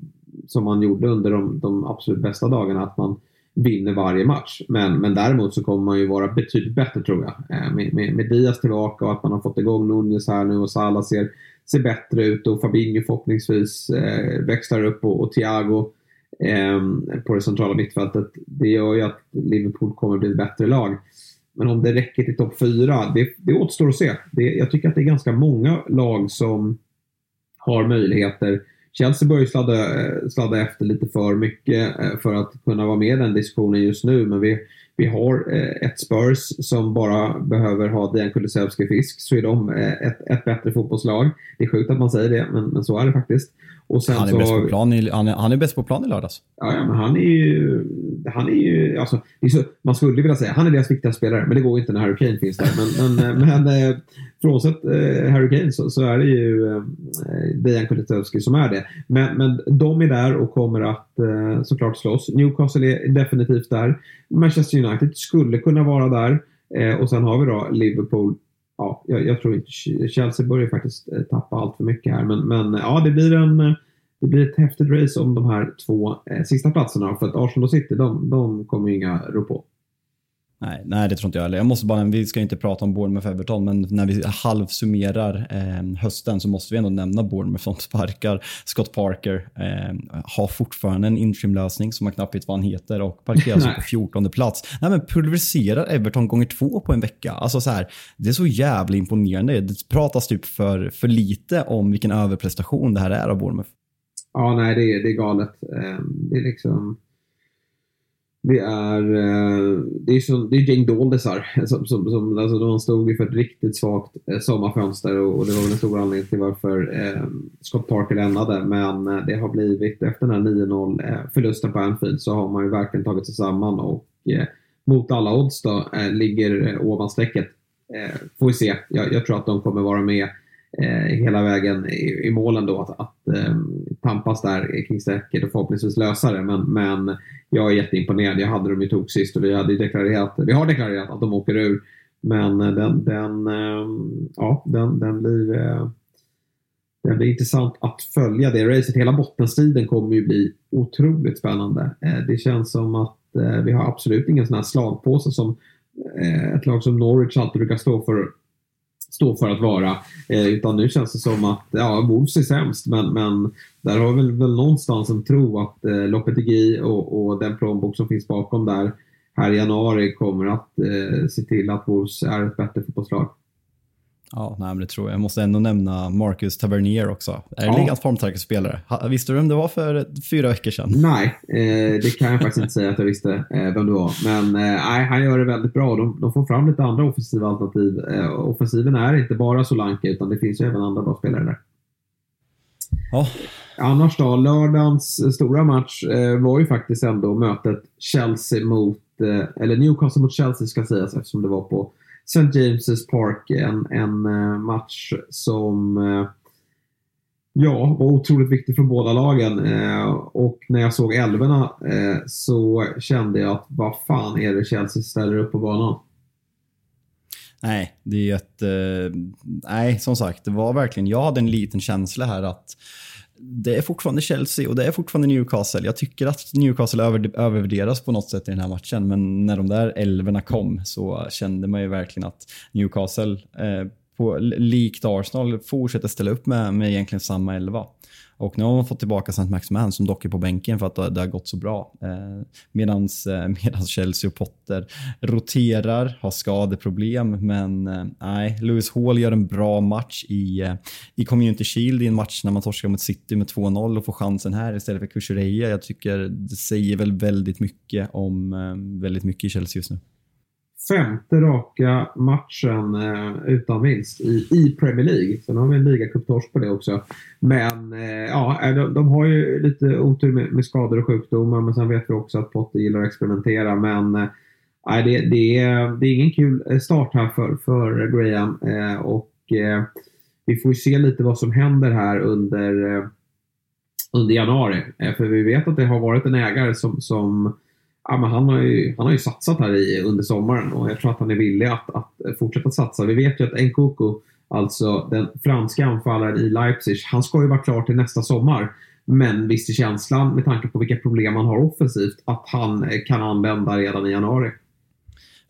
som man gjorde under de, de absolut bästa dagarna, att man vinner varje match. Men, men däremot så kommer man ju vara betydligt bättre tror jag. Eh, med, med, med Diaz tillbaka och att man har fått igång Nunez här nu och Salah ser, ser bättre ut och Fabinho förhoppningsvis eh, växlar upp och, och Thiago eh, på det centrala mittfältet. Det gör ju att Liverpool kommer bli ett bättre lag. Men om det räcker till topp fyra, det, det återstår att se. Det, jag tycker att det är ganska många lag som har möjligheter. Chelsea börjar sladda, eh, sladda efter lite för mycket eh, för att kunna vara med i den diskussionen just nu. Men vi, vi har eh, ett Spurs som bara behöver ha Dejan Kulusevski fisk så är de ett, ett bättre fotbollslag. Det är sjukt att man säger det, men, men så är det faktiskt. Han, är så, bäst på plan i, han, är, han är bäst på plan i lördags. Ja, ja men han är ju... Han är ju alltså, man skulle vilja säga han är deras viktigaste spelare, men det går inte när Harry Kane finns där. Men, men, men frånsett eh, Harry Kane så, så, är det ju eh, Dejan Kulusevski som är det. Men, men de är där och kommer att eh, såklart slåss. Newcastle är definitivt där. Manchester United skulle kunna vara där. Eh, och sen har vi då Liverpool ja, jag, jag, tror inte Chelsea börjar faktiskt eh, tappa allt för mycket här. Men, men eh, ja, det blir, en, eh, det blir ett häftigt race om de här två eh, sista platserna. För att Arsenal och City, de, de kommer ju inga rå på. Nej, nej, det tror inte jag heller. Jag måste bara, vi ska inte prata om Bournemouth Everton, men när vi halvsummerar eh, hösten så måste vi ändå nämna Bournemouth som sparkar Scott Parker. Eh, har fortfarande en interim-lösning som man knappt vet vad han heter och parkerar sig på 14 plats. Nej, men pulveriserar Everton gånger två på en vecka. Alltså så här, det är så jävla imponerande. Det pratas typ för, för lite om vilken överprestation det här är av Bournemouth. Ja, nej, det är, det är galet. Eh, det är liksom det är, eh, det är, som, det är gäng doldisar som, som, som alltså de stod för ett riktigt svagt eh, sommarfönster och, och det var väl en stor anledning till varför eh, Scott Parker lämnade. Men eh, det har blivit, efter den här 9-0-förlusten på Anfield så har man ju verkligen tagit sig samman och eh, mot alla odds då ligger ovan strecket. får vi se. Jag, jag, tror att de kommer vara med Eh, hela vägen i, i målen då att, att eh, tampas där kring strecket och förhoppningsvis lösa det. Men, men jag är jätteimponerad. Jag hade dem ju tok sist och vi, hade deklarerat, vi har deklarerat att de åker ur. Men eh, den, den, eh, ja, den, den blir eh, det blir intressant att följa det racet. Hela bottenstriden kommer ju bli otroligt spännande. Eh, det känns som att vi har absolut ingen sån här slagpåse som ett lag som Norwich alltid brukar stå för stå för att vara. Eh, utan nu känns det som att, ja, Wolves är sämst, men, men där har vi väl, väl någonstans en tro att eh, Lopetegui och, och den plånbok som finns bakom där här i januari kommer att eh, se till att Wolves är ett bättre fotbollslag. Ja, nej, men det tror jag. Jag måste ändå nämna Marcus Tavernier också. Är ja. ligans formstarkaste spelare? Visste du vem det var för fyra veckor sedan? Nej, eh, det kan jag faktiskt inte säga att jag visste eh, vem det var. Men eh, han gör det väldigt bra. De, de får fram lite andra offensiva alternativ. Eh, offensiven är inte bara Solanke, utan det finns ju även andra bra spelare där. Ja. Annars då, lördagens stora match eh, var ju faktiskt ändå mötet Chelsea mot, eh, eller Newcastle mot Chelsea ska sägas eftersom det var på St. James' Park. En, en eh, match som eh, ja, var otroligt viktig för båda lagen. Eh, och när jag såg älvorna så kände jag att vad fan är det Chelsea ställer upp på banan? Nej, det är ett... nej, som sagt, det var verkligen... Jag hade en liten känsla här att det är fortfarande Chelsea och det är fortfarande Newcastle. Jag tycker att Newcastle över, övervärderas på något sätt i den här matchen, men när de där elverna kom så kände man ju verkligen att Newcastle, eh, på, likt Arsenal, fortsätter ställa upp med, med egentligen samma elva. Och nu har man fått tillbaka St. Maximan som dock är på bänken för att det har gått så bra. Eh, medans, eh, Chelsea och Potter roterar, har skadeproblem, men eh, nej, Lewis Hall gör en bra match i, eh, i Community Shield i en match när man torskar mot City med 2-0 och får chansen här istället för Kukureya. Jag tycker det säger väl väldigt mycket om eh, väldigt mycket i Chelsea just nu femte raka matchen eh, utan vinst i, i Premier League. Sen har vi en ligacuptorsk på det också. Men eh, ja, eh, de, de, har ju lite otur med, med, skador och sjukdomar men sen vet vi också att Potter gillar att experimentera. Men eh, det, det, är, det är ingen kul eh, start här för, för Graham eh, och eh, vi får ju se lite vad som händer här under, eh, under januari. för vi vet att det har varit en ägare som, som ja, men han, har ju, han har ju satsat här i, under sommaren och jag tror att han är villig att, att fortsätta satsa. Vi vet ju att Nkoku, alltså den franska anfallaren i Leipzig, han ska ju vara klar till nästa sommar. Men visst är känslan, med tanke på vilka problem han har offensivt, att han kan använda redan i januari.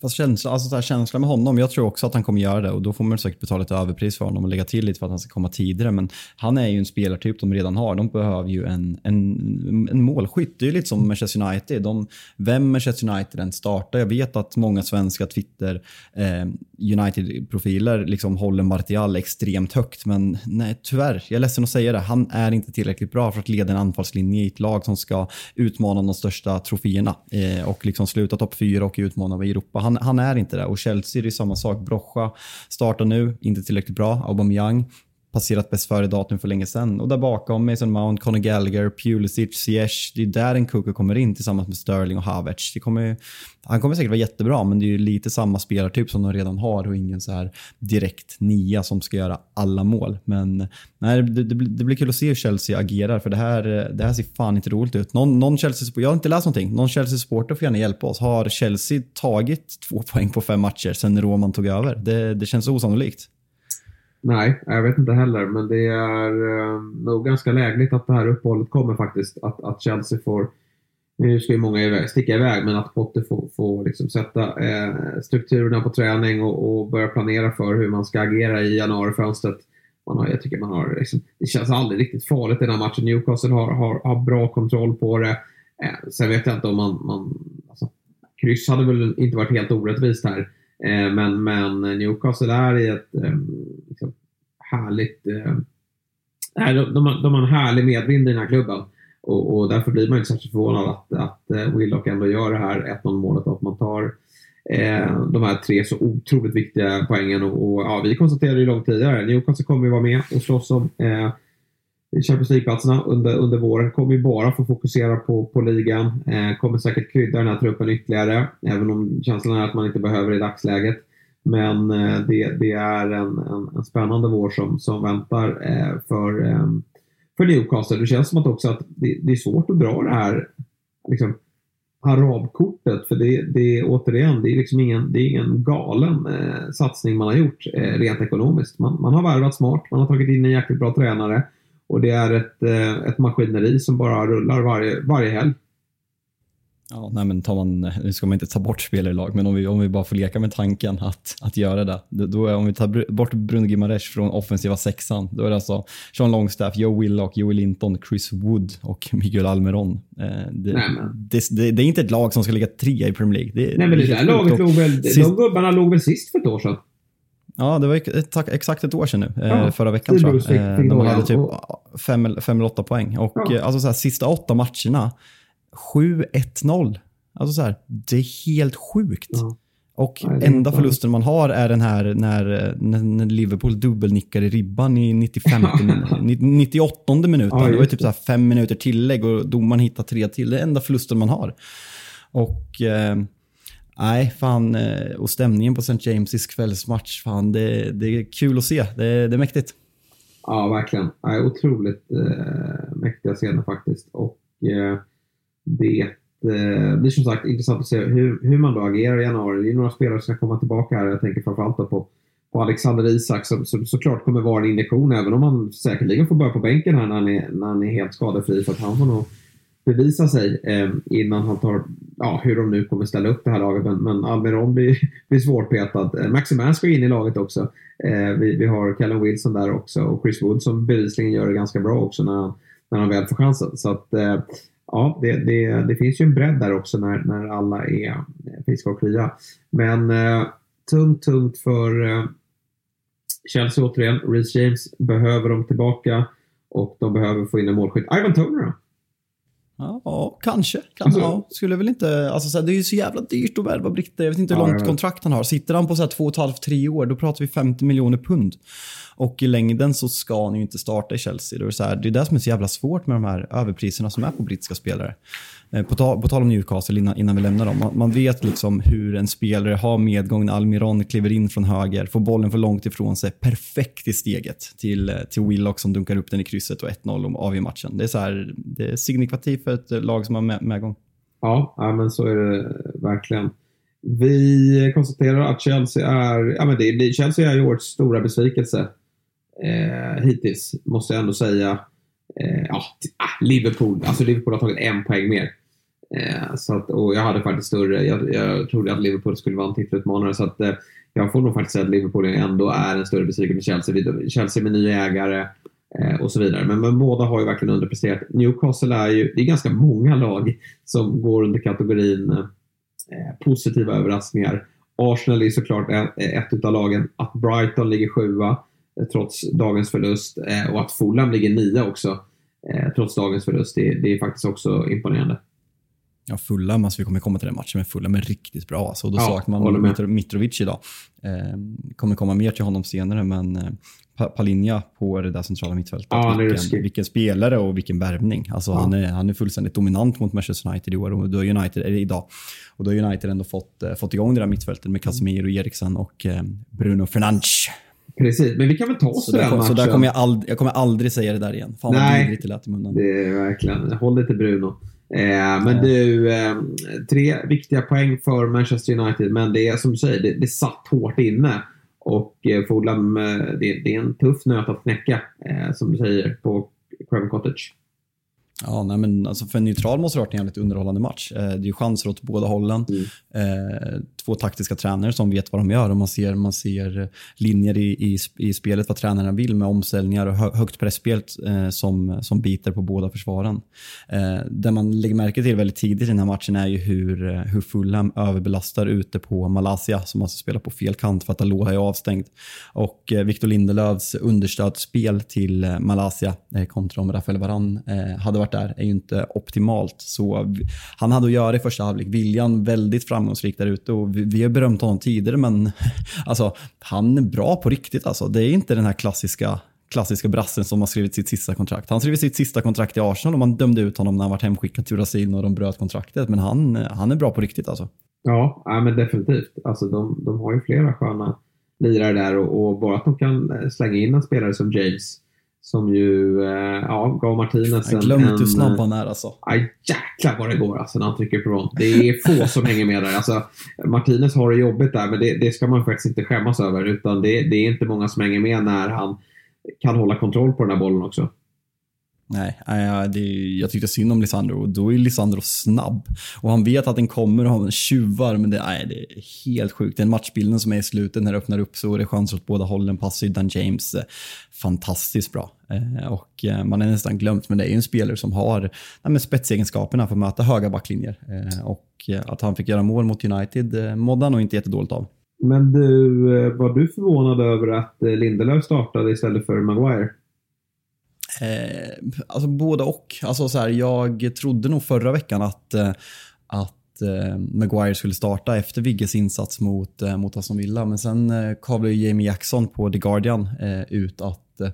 Fast känsla, alltså så här, känslan med honom, jag tror också att han kommer göra det och då får man säkert betala ett överpris för honom och lägga till lite för att han ska komma tidigare. Men han är ju en spelartyp de redan har. De behöver ju en, en, en målskytt. Det är ju lite som Manchester United. De, vem Manchester United än startar. Jag vet att många svenska Twitter eh, United-profiler liksom håller Martial extremt högt. Men nej, tyvärr, jag är ledsen att säga det. Han är inte tillräckligt bra för att leda en anfallslinje i ett lag som ska utmana de största troféerna eh, och liksom sluta topp fyra och utmana Europa han, han är inte det. Och Chelsea, det är samma sak. Brocha startar nu, inte tillräckligt bra. Aubameyang passerat bäst före-datum för länge sedan. Och där bakom Mason Mount, Conor Gallagher, Pulisic, Ziyech. Det är där en Kuku kommer in tillsammans med Sterling och Havertz. Det kommer, han kommer säkert vara jättebra, men det är ju lite samma spelartyp som de redan har och ingen så här direkt nia som ska göra alla mål. Men nej, det, det, det blir kul att se hur Chelsea agerar, för det här, det här ser fan inte roligt ut. Någon, någon Chelsea, jag har inte läst någonting. Någon Chelsea-supporter får gärna hjälpa oss. Har Chelsea tagit två poäng på fem matcher sen Roman tog över? Det, det känns osannolikt. Nej, jag vet inte heller. Men det är eh, nog ganska lägligt att det här uppehållet kommer faktiskt. Att, att Chelsea får, nu ska ju många iväg, sticka iväg, men att Potter får, får liksom sätta eh, strukturerna på träning och, och börja planera för hur man ska agera i januarifönstret. Man har, jag tycker man har, liksom, det känns aldrig riktigt farligt i den här matchen. Newcastle har, har, har bra kontroll på det. Eh, sen vet jag inte om man, man alltså, kryss hade väl inte varit helt orättvist här. Eh, men, men Newcastle är i ett eh, härligt... Eh, de, de, de har en härlig medvind i den här klubben. Och, och därför blir man inte särskilt förvånad att, att eh, Willock ändå gör det här 1-0 målet och att man tar eh, de här tre så otroligt viktiga poängen. Och, och ja, vi konstaterade ju långt tidigare, Newcastle kommer ju vara med och slåss om eh, Champions League-platserna under, under våren. Kommer ju bara få fokusera på, på ligan. Eh, kommer säkert krydda den här truppen ytterligare. Även om känslan är att man inte behöver det i dagsläget. Men eh, det, det, är en, en, en, spännande vår som, som väntar eh, för, ehm, för Newcastle. Det känns som att också att det, det är svårt att dra det här liksom, arabkortet. För det, det återigen, det är liksom ingen, det är ingen galen eh, satsning man har gjort eh, rent ekonomiskt. Man, man har värvat smart, man har tagit in en jäkligt bra tränare och det är ett, eh, ett maskineri som bara rullar varje, varje helg. Ja, nej men tar man, nu ska man inte ta bort spelare i lag, men om vi, om vi bara får leka med tanken att, att göra det. Då är, om vi tar bort Bruno Gimares från offensiva sexan, då är det alltså Sean Longstaff, Joe Willock, Joey Linton, Chris Wood och Miguel Almeron. Eh, det, det, det, det, är inte ett lag som ska ligga trea i Premier League. nej, men det där laget låg väl, sist... de gubbarna låg väl sist för ett år sedan? Ja, det var exakt ett år sedan nu. Eh, ja, förra veckan tror jag. Eh, de hade typ fem, fem eller åtta poäng. Och ja. alltså så här, sista åtta matcherna, 7-1-0. Alltså så här, det är helt sjukt. Ja. Och Nej, enda förlusten man har är den här när, när Liverpool dubbelnickar i ribban i 95 98 minuten. Ja, det var typ så fem minuter tillägg och domaren hittar tre till. Det är enda förlusten man har. Och eh, nej, fan. Eh, och stämningen på St. James' kvällsmatch, fan, det, det är kul att se. Det, det är mäktigt. Ja, verkligen. Ja, otroligt eh, mäktiga scener faktiskt. Och eh, det eh, blir som sagt intressant att se hur, hur man då agerar i januari. Det är några spelare som ska komma tillbaka här. Jag tänker framförallt på, på Alexander Isak som, som såklart kommer vara en injektion även om han säkerligen får börja på bänken här när han är, när han är helt skadefri. För att han får nog bevisa sig eh, innan han tar, ja hur de nu kommer ställa upp det här laget. Men, men Almiron blir, blir svårpetad. Eh, Maximan ska in i laget också. Eh, vi, vi har Callum Wilson där också och Chris Wood som bevisligen gör det ganska bra också när han, när han väl får chansen. Så att eh, ja, det, det, det, finns ju en bredd där också när, när alla är friska och krya. Men eh, tungt, tungt för eh, Chelsea återigen. Reece James behöver dem tillbaka och de behöver få in en målskytt. Ivan Toner då? Ja, kanske. kanske alltså, ja. Skulle väl inte, alltså, så det är ju så jävla dyrt att värva britter. Jag vet inte hur långt ja, kontrakt han har. Sitter han på så här två och ett halvt, tre år, då pratar vi 50 miljoner pund. Och i längden så ska han ju inte starta i Chelsea. Det är, så här, det är det som är så jävla svårt med de här överpriserna som är på brittiska spelare. Eh, på, tal, på tal om Newcastle, innan, innan vi lämnar dem. Man, man, vet liksom hur en spelare har medgång när Almiron kliver in från höger, får bollen för långt ifrån sig, perfekt i steget till, eh, till Willock som dunkar upp den i krysset och 1-0 och avgör matchen. Det är, så här, det är signifikativt för ett eh, lag som har med, medgång. Ja, ja, men så är det verkligen. Vi konstaterar att Chelsea är, ja men det, Chelsea är ju årets stora besvikelse eh, hittills, måste jag ändå säga. Eh, ja, ah, Liverpool, alltså Liverpool har tagit en poäng mer. Eh, så att, och jag hade faktiskt större, jag, jag trodde att Liverpool skulle vara en titelutmanare så att eh, jag får nog faktiskt säga att Liverpool ändå är en större besvikelse än Chelsea. Chelsea med nya ägare eh, och så vidare. Men, men, båda har ju verkligen underpresterat. Newcastle är ju, det är ganska många lag som går under kategorin eh, positiva överraskningar. Arsenal är såklart ett, ett av lagen. Att Brighton ligger sjua eh, trots dagens förlust eh, och att Fulham ligger nia också trots dagens förlust, det, det är faktiskt också imponerande. Ja, Fulham, alltså vi kommer komma till den matchen, men Fulham är riktigt bra. Alltså, och då ja, saknar man Mitro, Mitrovic idag. Eh, kommer komma mer till honom senare, men eh, Palinja på det där centrala mittfältet. Ja, vilken, vilken, spelare och vilken värvning. Alltså, ja. han, är, han är fullständigt dominant mot Manchester United i år och då har United, eller idag. Och då har United ändå fått, eh, fått igång det där mittfältet med Casemiro, Eriksen och eh, Bruno Fernandes. Precis, men vi kan väl ta oss så till den matchen. Så där kommer jag, aldrig, jag kommer aldrig säga det där igen. Fan vad vidrigt det lät i munnen. Det är verkligen, håll dig till Bruno. Eh, men du, eh, tre viktiga poäng för Manchester United, men det är som du säger, det, det satt hårt inne. Och eh, Fulham, eh, det, det, är en tuff nöt att knäcka, eh, som du säger, på Craven Cottage. Ja, nej, men alltså för en neutral måste det ha varit en jävligt underhållande match. Eh, det är chanser åt båda hållen. Mm. Eh, två taktiska tränare som vet vad de gör och man ser, man ser linjer i, i, i spelet vad tränarna vill med omställningar och högt pressspel eh, som, som biter på båda försvaren. Eh, det man lägger märke till väldigt tidigt i den här matchen är ju hur, eh, hur Fulham överbelastar ute på Malaysia som alltså spelar på fel kant för att Aloha är avstängd. Och eh, Victor Lindelöfs understödsspel till Malaysia kontra om Rafael Varan hade varit varit där är ju inte optimalt. Så han hade att göra i första halvlek. Viljan väldigt framgångsrik där ute och vi, vi har berömt honom tidigare men alltså, han är bra på riktigt. Alltså. Det är inte den här klassiska klassiska brassen som har skrivit sitt sista kontrakt. Han skrev sitt sista kontrakt i Arsenal och man dömde ut honom när han var hemskickad till Brasilien och de bröt kontraktet. Men han, han är bra på riktigt alltså. Ja, ja men definitivt. Alltså, de, de har ju flera sköna lirare där och, och, bara att de kan slänga in en spelare som James som ju eh, ja, gav Martinez en... Jag glömde hur snabb han är alltså. Aj, jäklar vad det går alltså när han trycker på dem. Det är få som hänger med där. Alltså, Martinez har det jobbigt där men det, det ska man faktiskt inte skämmas över utan det, det är inte många som hänger med när han kan hålla kontroll på den här bollen också. Nej, det är, jag tyckte synd om Lisandro och då är Lisandro snabb. Och han vet att den kommer och han tjuvar, men det, nej, det är helt sjukt. Den matchbilden som är i slutet när det öppnar upp så är det chanser åt båda hållen. Passar Dan James eh, fantastiskt bra. Eh, och eh, man är nästan glömt, men det är ju en spelare som har nej, spetsegenskaperna för att möta höga backlinjer. Och att han fick göra mål mot United mådde han nog inte jättedåligt av. Men du, var du förvånad över att Lindelöf startade istället för Maguire? Eh, alltså både och. Alltså så här, jag trodde nog förra veckan att, eh, att eh, Maguire skulle starta efter Vigges insats mot, eh, mot Aston Villa. Men sen eh, kavlade Jamie Jackson på The Guardian eh, ut att eh,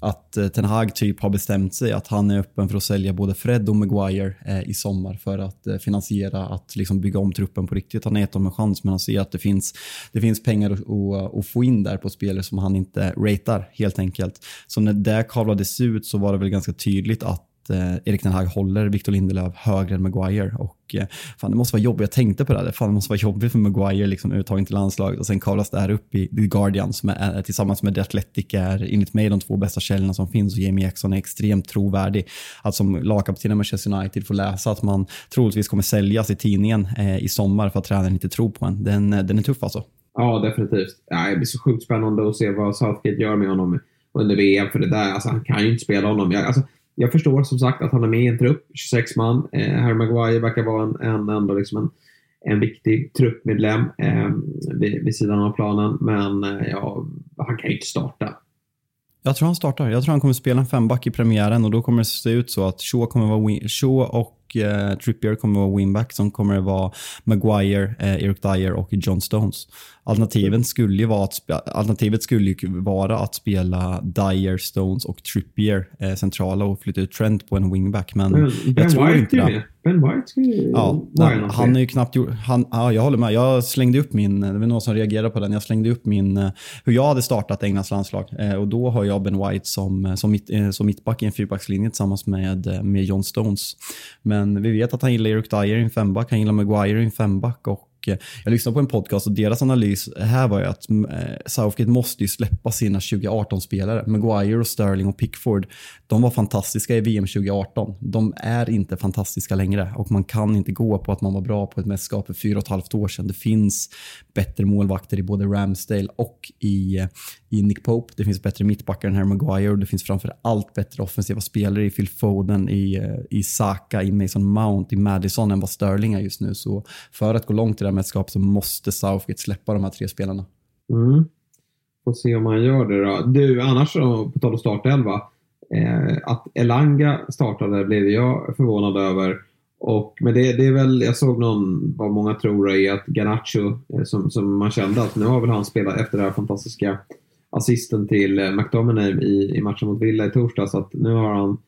att eh, Ten Hag typ har bestämt sig att han är öppen för att sälja både Fred och Maguire eh, i sommar för att eh, finansiera att liksom bygga om truppen på riktigt. Han har gett dem en chans men han ser att det finns, det finns pengar att, att, att få in där på spelare som han inte ratear helt enkelt. Så när det kavlades ut så var det väl ganska tydligt att eh, Erik Ten Hag håller Victor Lindelöf högre än Maguire. Och, eh, fan, det måste vara jobbigt. Jag tänkte på det. Här. Fan, det måste vara jobbigt för Maguire, liksom, uttagen till landslaget. Och sen kavlas det här upp i The Guardian som är, eh, tillsammans med The Athletic är enligt mig de två bästa källorna som finns. Och Jamie Jackson är extremt trovärdig. Att som lagkapten i Manchester United få läsa att man troligtvis kommer säljas i tidningen eh, i sommar för att tränaren inte tror på en. Den, eh, den är tuff alltså. Ja, definitivt. Ja, det blir så sjukt spännande att se vad Southgate gör med honom under VM. För det där, alltså, han kan ju inte spela honom. Jag, alltså, jag förstår som sagt att han är med i en trupp, 26 man. Eh, Harry Maguire verkar vara en, en, ändå liksom en, en viktig truppmedlem eh, vid, vid sidan av planen. Men eh, ja, han kan ju inte starta. Jag tror han startar. Jag tror han kommer spela en femback i premiären och då kommer det se ut så att Shaw, kommer vara Shaw och eh, Trippier kommer vara winback som kommer vara Maguire, eh, Eric Dyer och John Stones. Alternativet skulle ju vara att, alternativet skulle vara att spela Dyer, Stones och Trippier eh, centrala och flytta ut Trent på en wingback. Men, men jag tror White inte det. Ben White ska ju ja, nej, Han är ju knappt gjort... Han, ja, jag håller med. Jag slängde upp min... Det var någon som reagerade på den. Jag slängde upp min... Eh, hur jag hade startat Englands landslag. Eh, och då har jag Ben White som, eh, som, mitt, eh, som mittback i en fyrbackslinje tillsammans med, eh, med John Stones. Men vi vet att han gillar Eric Dyer i en femback. Han gillar Maguire i en femback. Och Eh, jag lyssnade på en podcast och deras analys här var ju att mm, eh, Southgate måste ju släppa sina 2018-spelare. Maguire och Sterling och Pickford, de var fantastiska i VM 2018. De är inte fantastiska längre och man kan inte gå på att man var bra på ett mästerskap för fyra och ett halvt år sedan. Det finns bättre målvakter i både Ramsdale och i, eh, i Nick Pope. Det finns bättre mittbackar än Harry Maguire och det finns framför allt bättre offensiva spelare i Phil Foden, i, eh, i Saka, i Mason Mount, i Madison än vad Sterling är just nu. Så för att gå långt i det här mästerskapet så måste Southgate släppa de här tre spelarna. Mm. Får se om han gör det då. Du, annars då, på tal om startelva. Eh, att Elanga startade blev jag förvånad över. Och, men det, det, är väl, jag såg någon, vad många tror är att Garnacho, eh, som, som man kände att nu har väl han spelat efter det här fantastiska assisten till eh, McDominay i, i matchen mot Villa i torsdags. att nu har han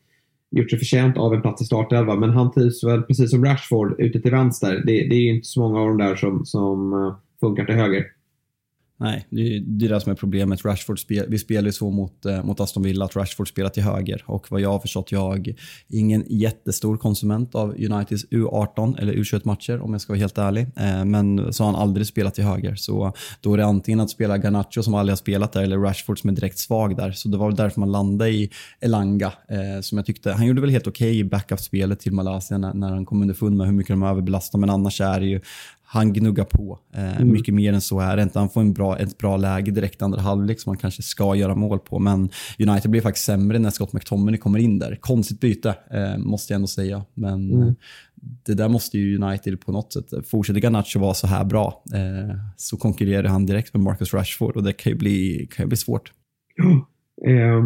gjort sig förtjänt av en plats i startelva. Men han trivs väl precis som Rashford ute till vänster. Det, det är inte så många av dem där som, som eh, funkar till höger. Nej, det är det, som är problemet. Rashford spel, vi spelar ju så mot, eh, mot Aston Villa att Rashford spelar till höger. Och vad jag har förstått, jag är ingen jättestor konsument av Uniteds U18 eller U21-matcher om jag ska vara helt ärlig. Eh, men så har han aldrig spelat till höger. Så då är det antingen att spela Garnacho som aldrig har spelat där eller Rashford som är direkt svag där. Så det var väl därför man landade i Elanga eh, som jag tyckte, han gjorde väl helt okej okay i backup-spelet till Malaysia när, när han kom underfund med hur mycket de överbelastar. Men annars är det ju han gnuggar på. Eh, mm. Mycket mer än så är det inte. Han får en bra, ett bra läge direkt andra halvlek som han kanske ska göra mål på. Men United blir faktiskt sämre när Scott McTominay kommer in där. Konstigt byte, eh, måste jag ändå säga. Men mm. det där måste ju United på något sätt... Fortsätter Garnacho vara så här bra eh, så konkurrerar han direkt med Marcus Rashford och det kan ju bli, kan ju bli svårt. Eh,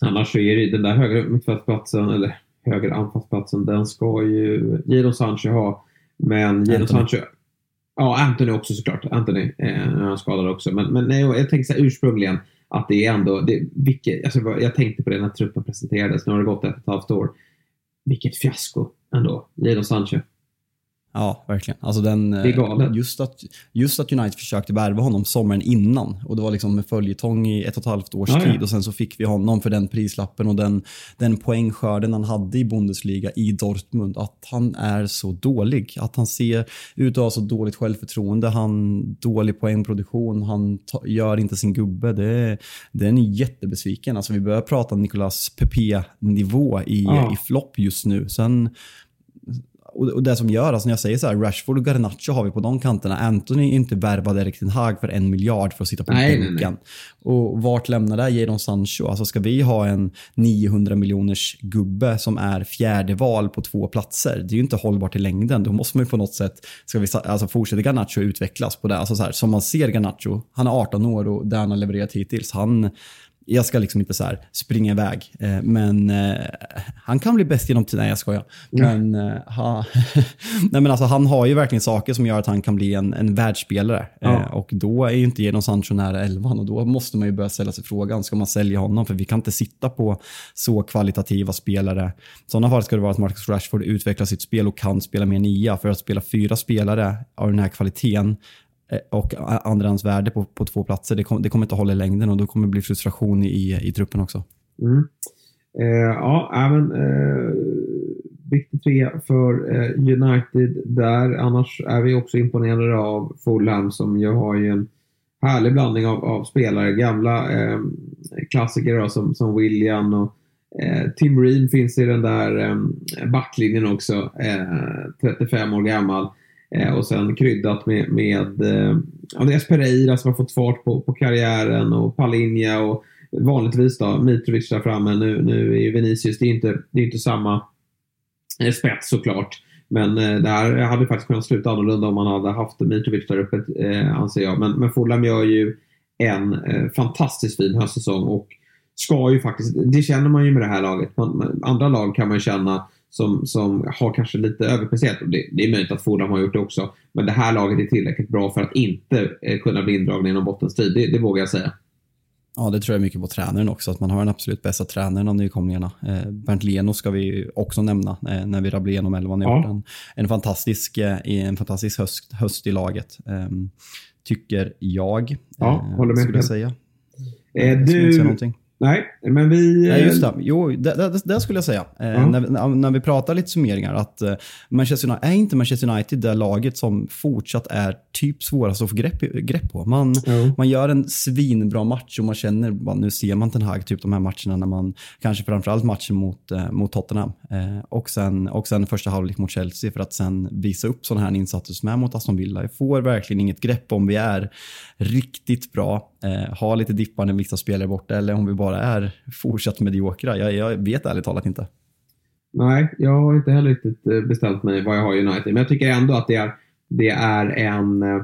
annars så är det den där högra mittfältsplatsen, eller höger anfallsplatsen, den ska ju Jadon Sancho ha. Men Jadon Sancho... Ja, Anthony också såklart. Anthony eh, är han skadad också. Men, men nej, jag tänkte så här, ursprungligen att det är ändå... Det, vilket, alltså, jag tänkte på det när truppen presenterades. Nu har det gått ett och ett halvt år. Vilket fiasko ändå. Jadon Sancho. Ja, verkligen. Alltså den, det är galet. Just att, just att United försökte värva honom sommaren innan och det var liksom med följetong i ett och ett halvt års Ja, ja. tid och sen så fick vi honom för den prislappen och den, den poängskörden han hade i Bundesliga i Dortmund. Att han är så dålig. Att han ser ut att ha så dåligt självförtroende. Han dålig poängproduktion. Han gör inte sin gubbe. Det, den är jättebesviken. Alltså vi börjar prata Nicolas Pepe-nivå i, Ja. i flopp just nu. Sen och, det som gör, alltså när jag säger så här, Rashford och Garnacho har vi på de kanterna. Anthony är inte värvad Erik Ten Hag för en miljard för att sitta på bänken. Och vart lämnar det Jadon Sancho? Alltså ska vi ha en 900 miljoners gubbe som är fjärde val på två platser? Det är ju inte hållbart i längden. Då måste man ju på något sätt, ska vi alltså fortsätta Garnacho utvecklas på det? Alltså så här, som man ser Garnacho, han är 18 år och det han har levererat hittills, han jag ska liksom inte så springa iväg, eh, men eh, han kan bli bäst genom tiden. Nej, jag skojar. Men, eh, ha, nej, men alltså, han har ju verkligen saker som gör att han kan bli en, en världsspelare. Ja. Eh, och då är ju inte Jadon Sancho nära elvan och då måste man ju börja ställa sig frågan, ska man sälja honom? För vi kan inte sitta på så kvalitativa spelare. I sådana fall ska det vara att Marcus Rashford utvecklar sitt spel och kan spela mer nia. För att spela fyra spelare av den här kvaliteten Eh, och andrahandsvärde på, på två platser, det, kom, det kommer inte hålla i längden och då kommer det bli frustration i, i truppen också. Mm. Eh, ja, även eh, viktig trea för eh, United där. Annars är vi också imponerade av Fulham som ju har ju en härlig blandning av, av spelare. Gamla eh, klassiker då, som, som William och eh, Tim Ream finns i den där eh, backlinjen också. Eh, 35 år gammal. Eh, och sen kryddat med, med eh, Andreas Pereira som har fått fart på, på karriären och Palinja och vanligtvis då Mitrovic där framme. Nu, nu är ju Vinicius, det är inte, det är inte samma eh, spets såklart. Men eh, det här hade faktiskt kunnat sluta annorlunda om man hade haft Mitrovic där uppe, eh, anser jag. Men, men Fulham gör ju en eh, fantastiskt fin höstsäsong och ska ju faktiskt, det känner man ju med det här laget. Man, man, andra lag kan man känna som, som har kanske lite överpresterat. Och Det, det är möjligt att Fulham har gjort det också. Men det här laget är tillräckligt bra för att inte eh, kunna bli indragna inom bottenstrid. Det, det vågar jag säga. Ja, det tror jag mycket på tränaren också, att man har den absolut bästa tränaren av nykomlingarna. Eh, Bernt Leno ska vi också nämna eh, när vi rabblar igenom elvan. Har Ja. en, fantastisk, eh, en fantastisk höst, höst i laget, eh, tycker jag. Ja, eh, håller med Skulle jag säga. Eh, Jag du, någonting. Nej, men vi... Ja, eh, just det. Jo, det, det, det skulle jag säga. Eh, Ja. när, vi- när, när vi pratar lite summeringar, att eh, Manchester United, är inte Manchester United det laget som fortsatt är typ svårast att få grepp, grepp på? Man, Jo. man gör en svinbra match och man känner, bara, nu ser man Ten Hag, typ de här matcherna när man, kanske framförallt matchen mot, eh, mot Tottenham eh, och, sen, och sen första halvlek mot Chelsea för att sen visa upp sådana här insatser som är mot Aston Villa. Jag får verkligen inget grepp om vi är riktigt bra, eh, har lite dippar när vissa spelare är borta eller om vi bara är fortsatt mediokra. Jag, jag vet ärligt talat inte. Nej, jag har inte heller riktigt eh, bestämt mig vad jag har i United. Men jag tycker ändå att det är, det är en eh,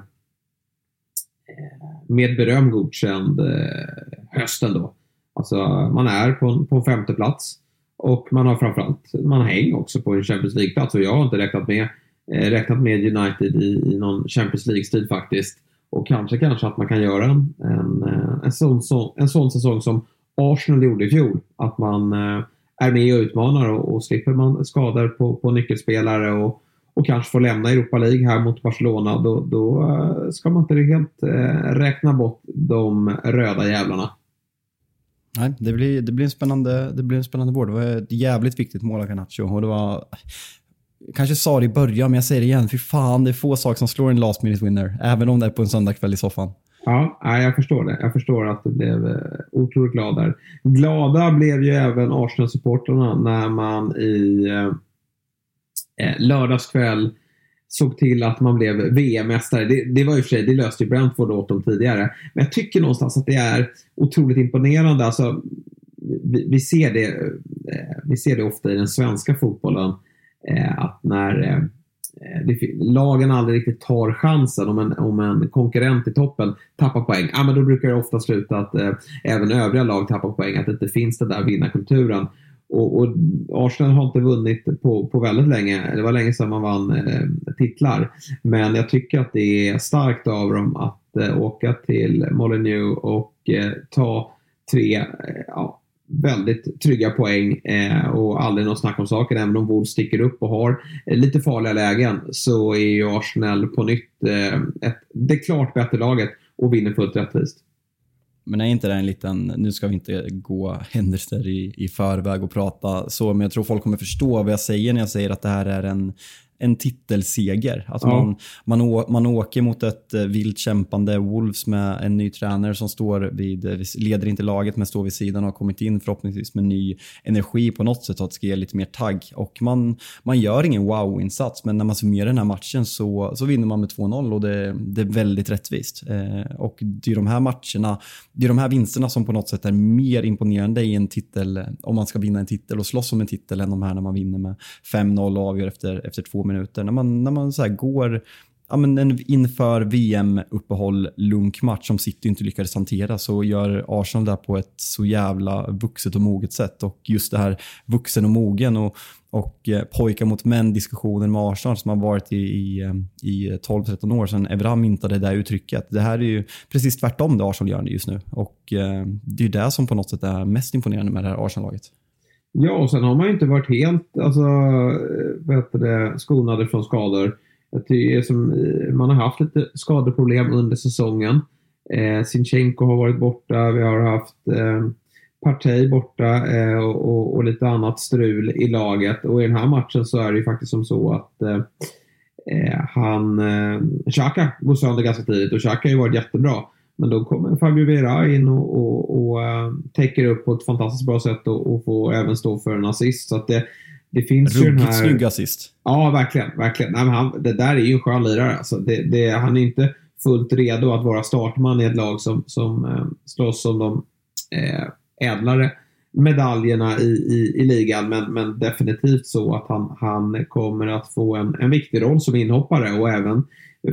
med beröm godkänd eh, hösten höst ändå. Alltså, man är på en, på femte plats och man har framförallt man häng också på en Champions League-plats och jag har inte räknat med, eh, räknat med United i, i någon Champions League-strid faktiskt. Och kanske, kanske att man kan göra en, en, en, sån, så, en sån säsong som Arsenal gjorde i fjol. Att man är med och utmanar och, och slipper man skador på, på nyckelspelare och, och kanske får lämna Europa League här mot Barcelona, då, då eh, ska man inte helt eh, räkna bort de röda jävlarna. Nej, det blir, det blir en spännande, det blir en spännande vår. Det var ett jävligt viktigt mål av Garnacho och det var kanske sa det i början, men jag säger det igen. Fy fan, det är få saker som slår en last minute winner. Även om det är på en söndagkväll i soffan. Ja, jag förstår det. Jag förstår att det blev eh, otroligt glad där. Glada blev ju även Arsenal-supportrarna när man i eh, lördagskväll såg till att man blev VM-mästare. Det, det var ju för sig, det löste ju Brentford åt dem tidigare. Men jag tycker någonstans att det är otroligt imponerande. Alltså, vi, vi, ser det, eh, vi ser det ofta i den svenska fotbollen. Eh, att när eh, det, lagen aldrig riktigt tar chansen om en, om en konkurrent i toppen tappar poäng. Ja, men då brukar det ofta sluta att eh, även övriga lag tappar poäng. Att det inte finns den där vinnarkulturen. Och, och, Arsenal har inte vunnit på, på väldigt länge. Det var länge sedan man vann eh, titlar. Men jag tycker att det är starkt av dem att eh, åka till Molineux och eh, ta tre eh, ja, väldigt trygga poäng eh, och aldrig något snack om saken. Även om Wolves sticker upp och har eh, lite farliga lägen så är ju Arsenal på nytt eh, ett, det klart bättre laget och vinner fullt rättvist. Men är inte det en liten, nu ska vi inte gå händelser i, i förväg och prata så, men jag tror folk kommer förstå vad jag säger när jag säger att det här är en, en titelseger. Alltså ja. man, man, å, man åker mot ett eh, vilt kämpande Wolves med en ny tränare som står vid, eh, leder inte laget men står vid sidan och har kommit in förhoppningsvis med ny energi på något sätt och att ska ge lite mer tagg. Och man, man gör ingen wow-insats men när man summerar den här matchen så, så vinner man med 2-0 och det, det är väldigt rättvist. Eh, och det är de här matcherna, det är de här vinsterna som på något sätt är mer imponerande i en titel, om man ska vinna en titel och slåss om en titel än de här när man vinner med 5-0 och avgör efter, efter två minuter. När man, när man så går ja, men en inför VM-uppehåll lunkmatch som City inte lyckades hantera så gör Arsenal det på ett så jävla vuxet och moget sätt. Och just det här vuxen och mogen och, och eh, pojkar mot män-diskussionen med Arsenal som har varit i, i, i 12-13 år sedan Evra myntade det där uttrycket. Det här är ju precis tvärtom det Arsenal gör just nu och eh, det är det som på något sätt är mest imponerande med det här Arsenal-laget. Ja, och sen har man ju inte varit helt alltså, vet det, skonade från skador. Det som, eh, man har haft lite skadeproblem under säsongen. Eh, Sinchenko har varit borta, vi har haft eh, Partey borta eh, och, och, lite annat strul i laget. Och i den här matchen så är det ju faktiskt som så att eh, eh han, eh, Xhaka går sönder ganska tidigt och Xhaka har ju varit jättebra. Men då kommer Fabio Vera in och, och, och uh, täcker upp på ett fantastiskt bra sätt och, och får även stå för en assist. Så att det, det finns Ruggigt ju den här... snygg assist. Ja, verkligen. verkligen. Nej, han, det där är ju en skön lirare. Alltså, det, det, han är inte fullt redo att vara startman i ett lag som, som eh, slåss om de eh, ädlare medaljerna i, i, i ligan. Men, men definitivt så att han, han kommer att få en, en viktig roll som inhoppare och även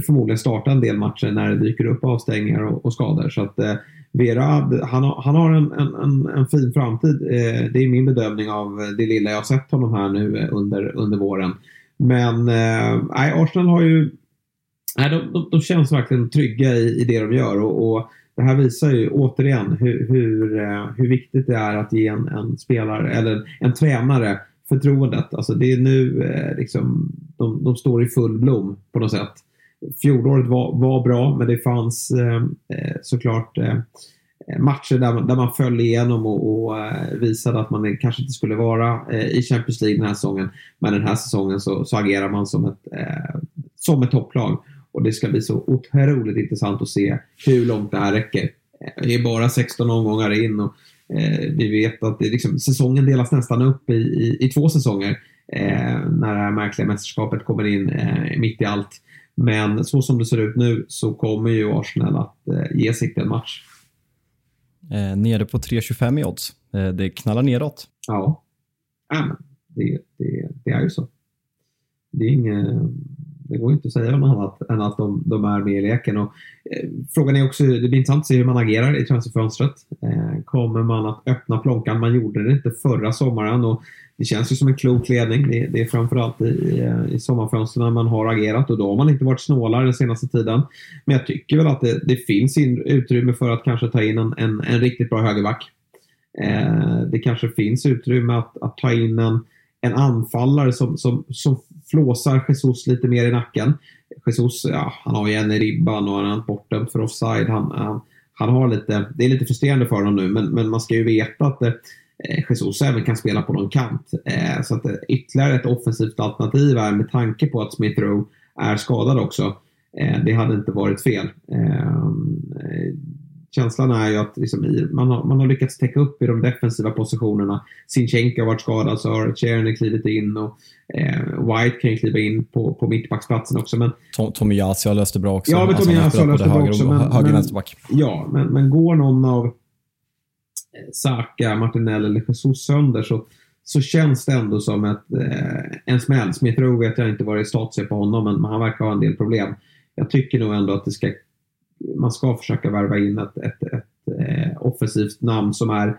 förmodligen starta en del matcher när det dyker upp avstängningar och, och skador. Så att, eh, Vera, han, han har en, en, en, fin framtid. Eh, det är min bedömning av det lilla jag har sett honom här nu eh, under, under våren. Men eh, Arsenal har ju... Nej, de, de, de, känns verkligen trygga i, i det de gör. Och, och det här visar ju återigen hur, hur, hur viktigt det är att ge en, en, spelare, eller en tränare förtroendet. Alltså det är nu eh, liksom, de, de står i full blom på något sätt fjolåret var, var bra, men det fanns eh, eh såklart eh, eh, matcher där, där man föll igenom och, och eh, visade att man kanske inte skulle vara eh, i Champions League den här säsongen. Men den här säsongen så, så agerar man som ett, eh, som ett topplag. Och det ska bli så otroligt intressant att se hur långt det här räcker. Det är bara 16 omgångar in och vi vet att det, liksom, säsongen delas nästan upp i, i, i två säsonger. när det här märkliga mästerskapet kommer in mitt i allt. Men så som det ser ut nu så kommer ju Arsenal att eh, ge City en match. Eh, nere på 3,25 i odds. Eh, det knallar neråt. Ja, äh, det, det, det, är ju så. Det, är inget, det går inte att säga något annat än att de, de är med i leken. Och, eh, frågan är också, det blir intressant att se hur man agerar i transferfönstret. Eh, kommer man att öppna plånkan? Man gjorde det inte förra sommaren och det känns ju som en klok ledning. Det, det är framförallt i, eh, i sommarfönstren man har agerat och då har man inte varit snålare den senaste tiden. Men jag tycker väl att det, det finns utrymme för att kanske ta in en, en, en riktigt bra högerback. Eh, det kanske finns utrymme att, att ta in en, en anfallare som, som, som flåsar Jesus lite mer i nacken. Jesus, ja, han har ju en i ribban och han är bortdömd för offside. Han, han, han, har lite, det är lite frustrerande för honom nu, men, men man ska ju veta att det, Eh, Jesus även kan spela på någon kant. Eh, så att eh, ytterligare ett offensivt alternativ är med tanke på att Smith Rowe är skadad också. Eh, det hade inte varit fel. Ehm, Känslan är ju att liksom man, har, man har lyckats täcka upp i de defensiva positionerna. Sinchenko har varit skadad så har Czerny klivit in och White kan ju kliva in på, på mittbacksplatsen också. Men, Tommy Yasi har löst det bra också. Ja, men Tommy Yasi har löst det bra också. Men, höger vänsterback. Ja, men, men går någon av Saka, Martinelli eller Jesus sönder så, så känns det ändå som ett, eh, en smäll. Smith Rowe vet jag inte vad det är status på honom men han verkar ha en del problem. Jag tycker nog ändå att det ska, man ska försöka värva in ett, ett, ett eh, offensivt namn som är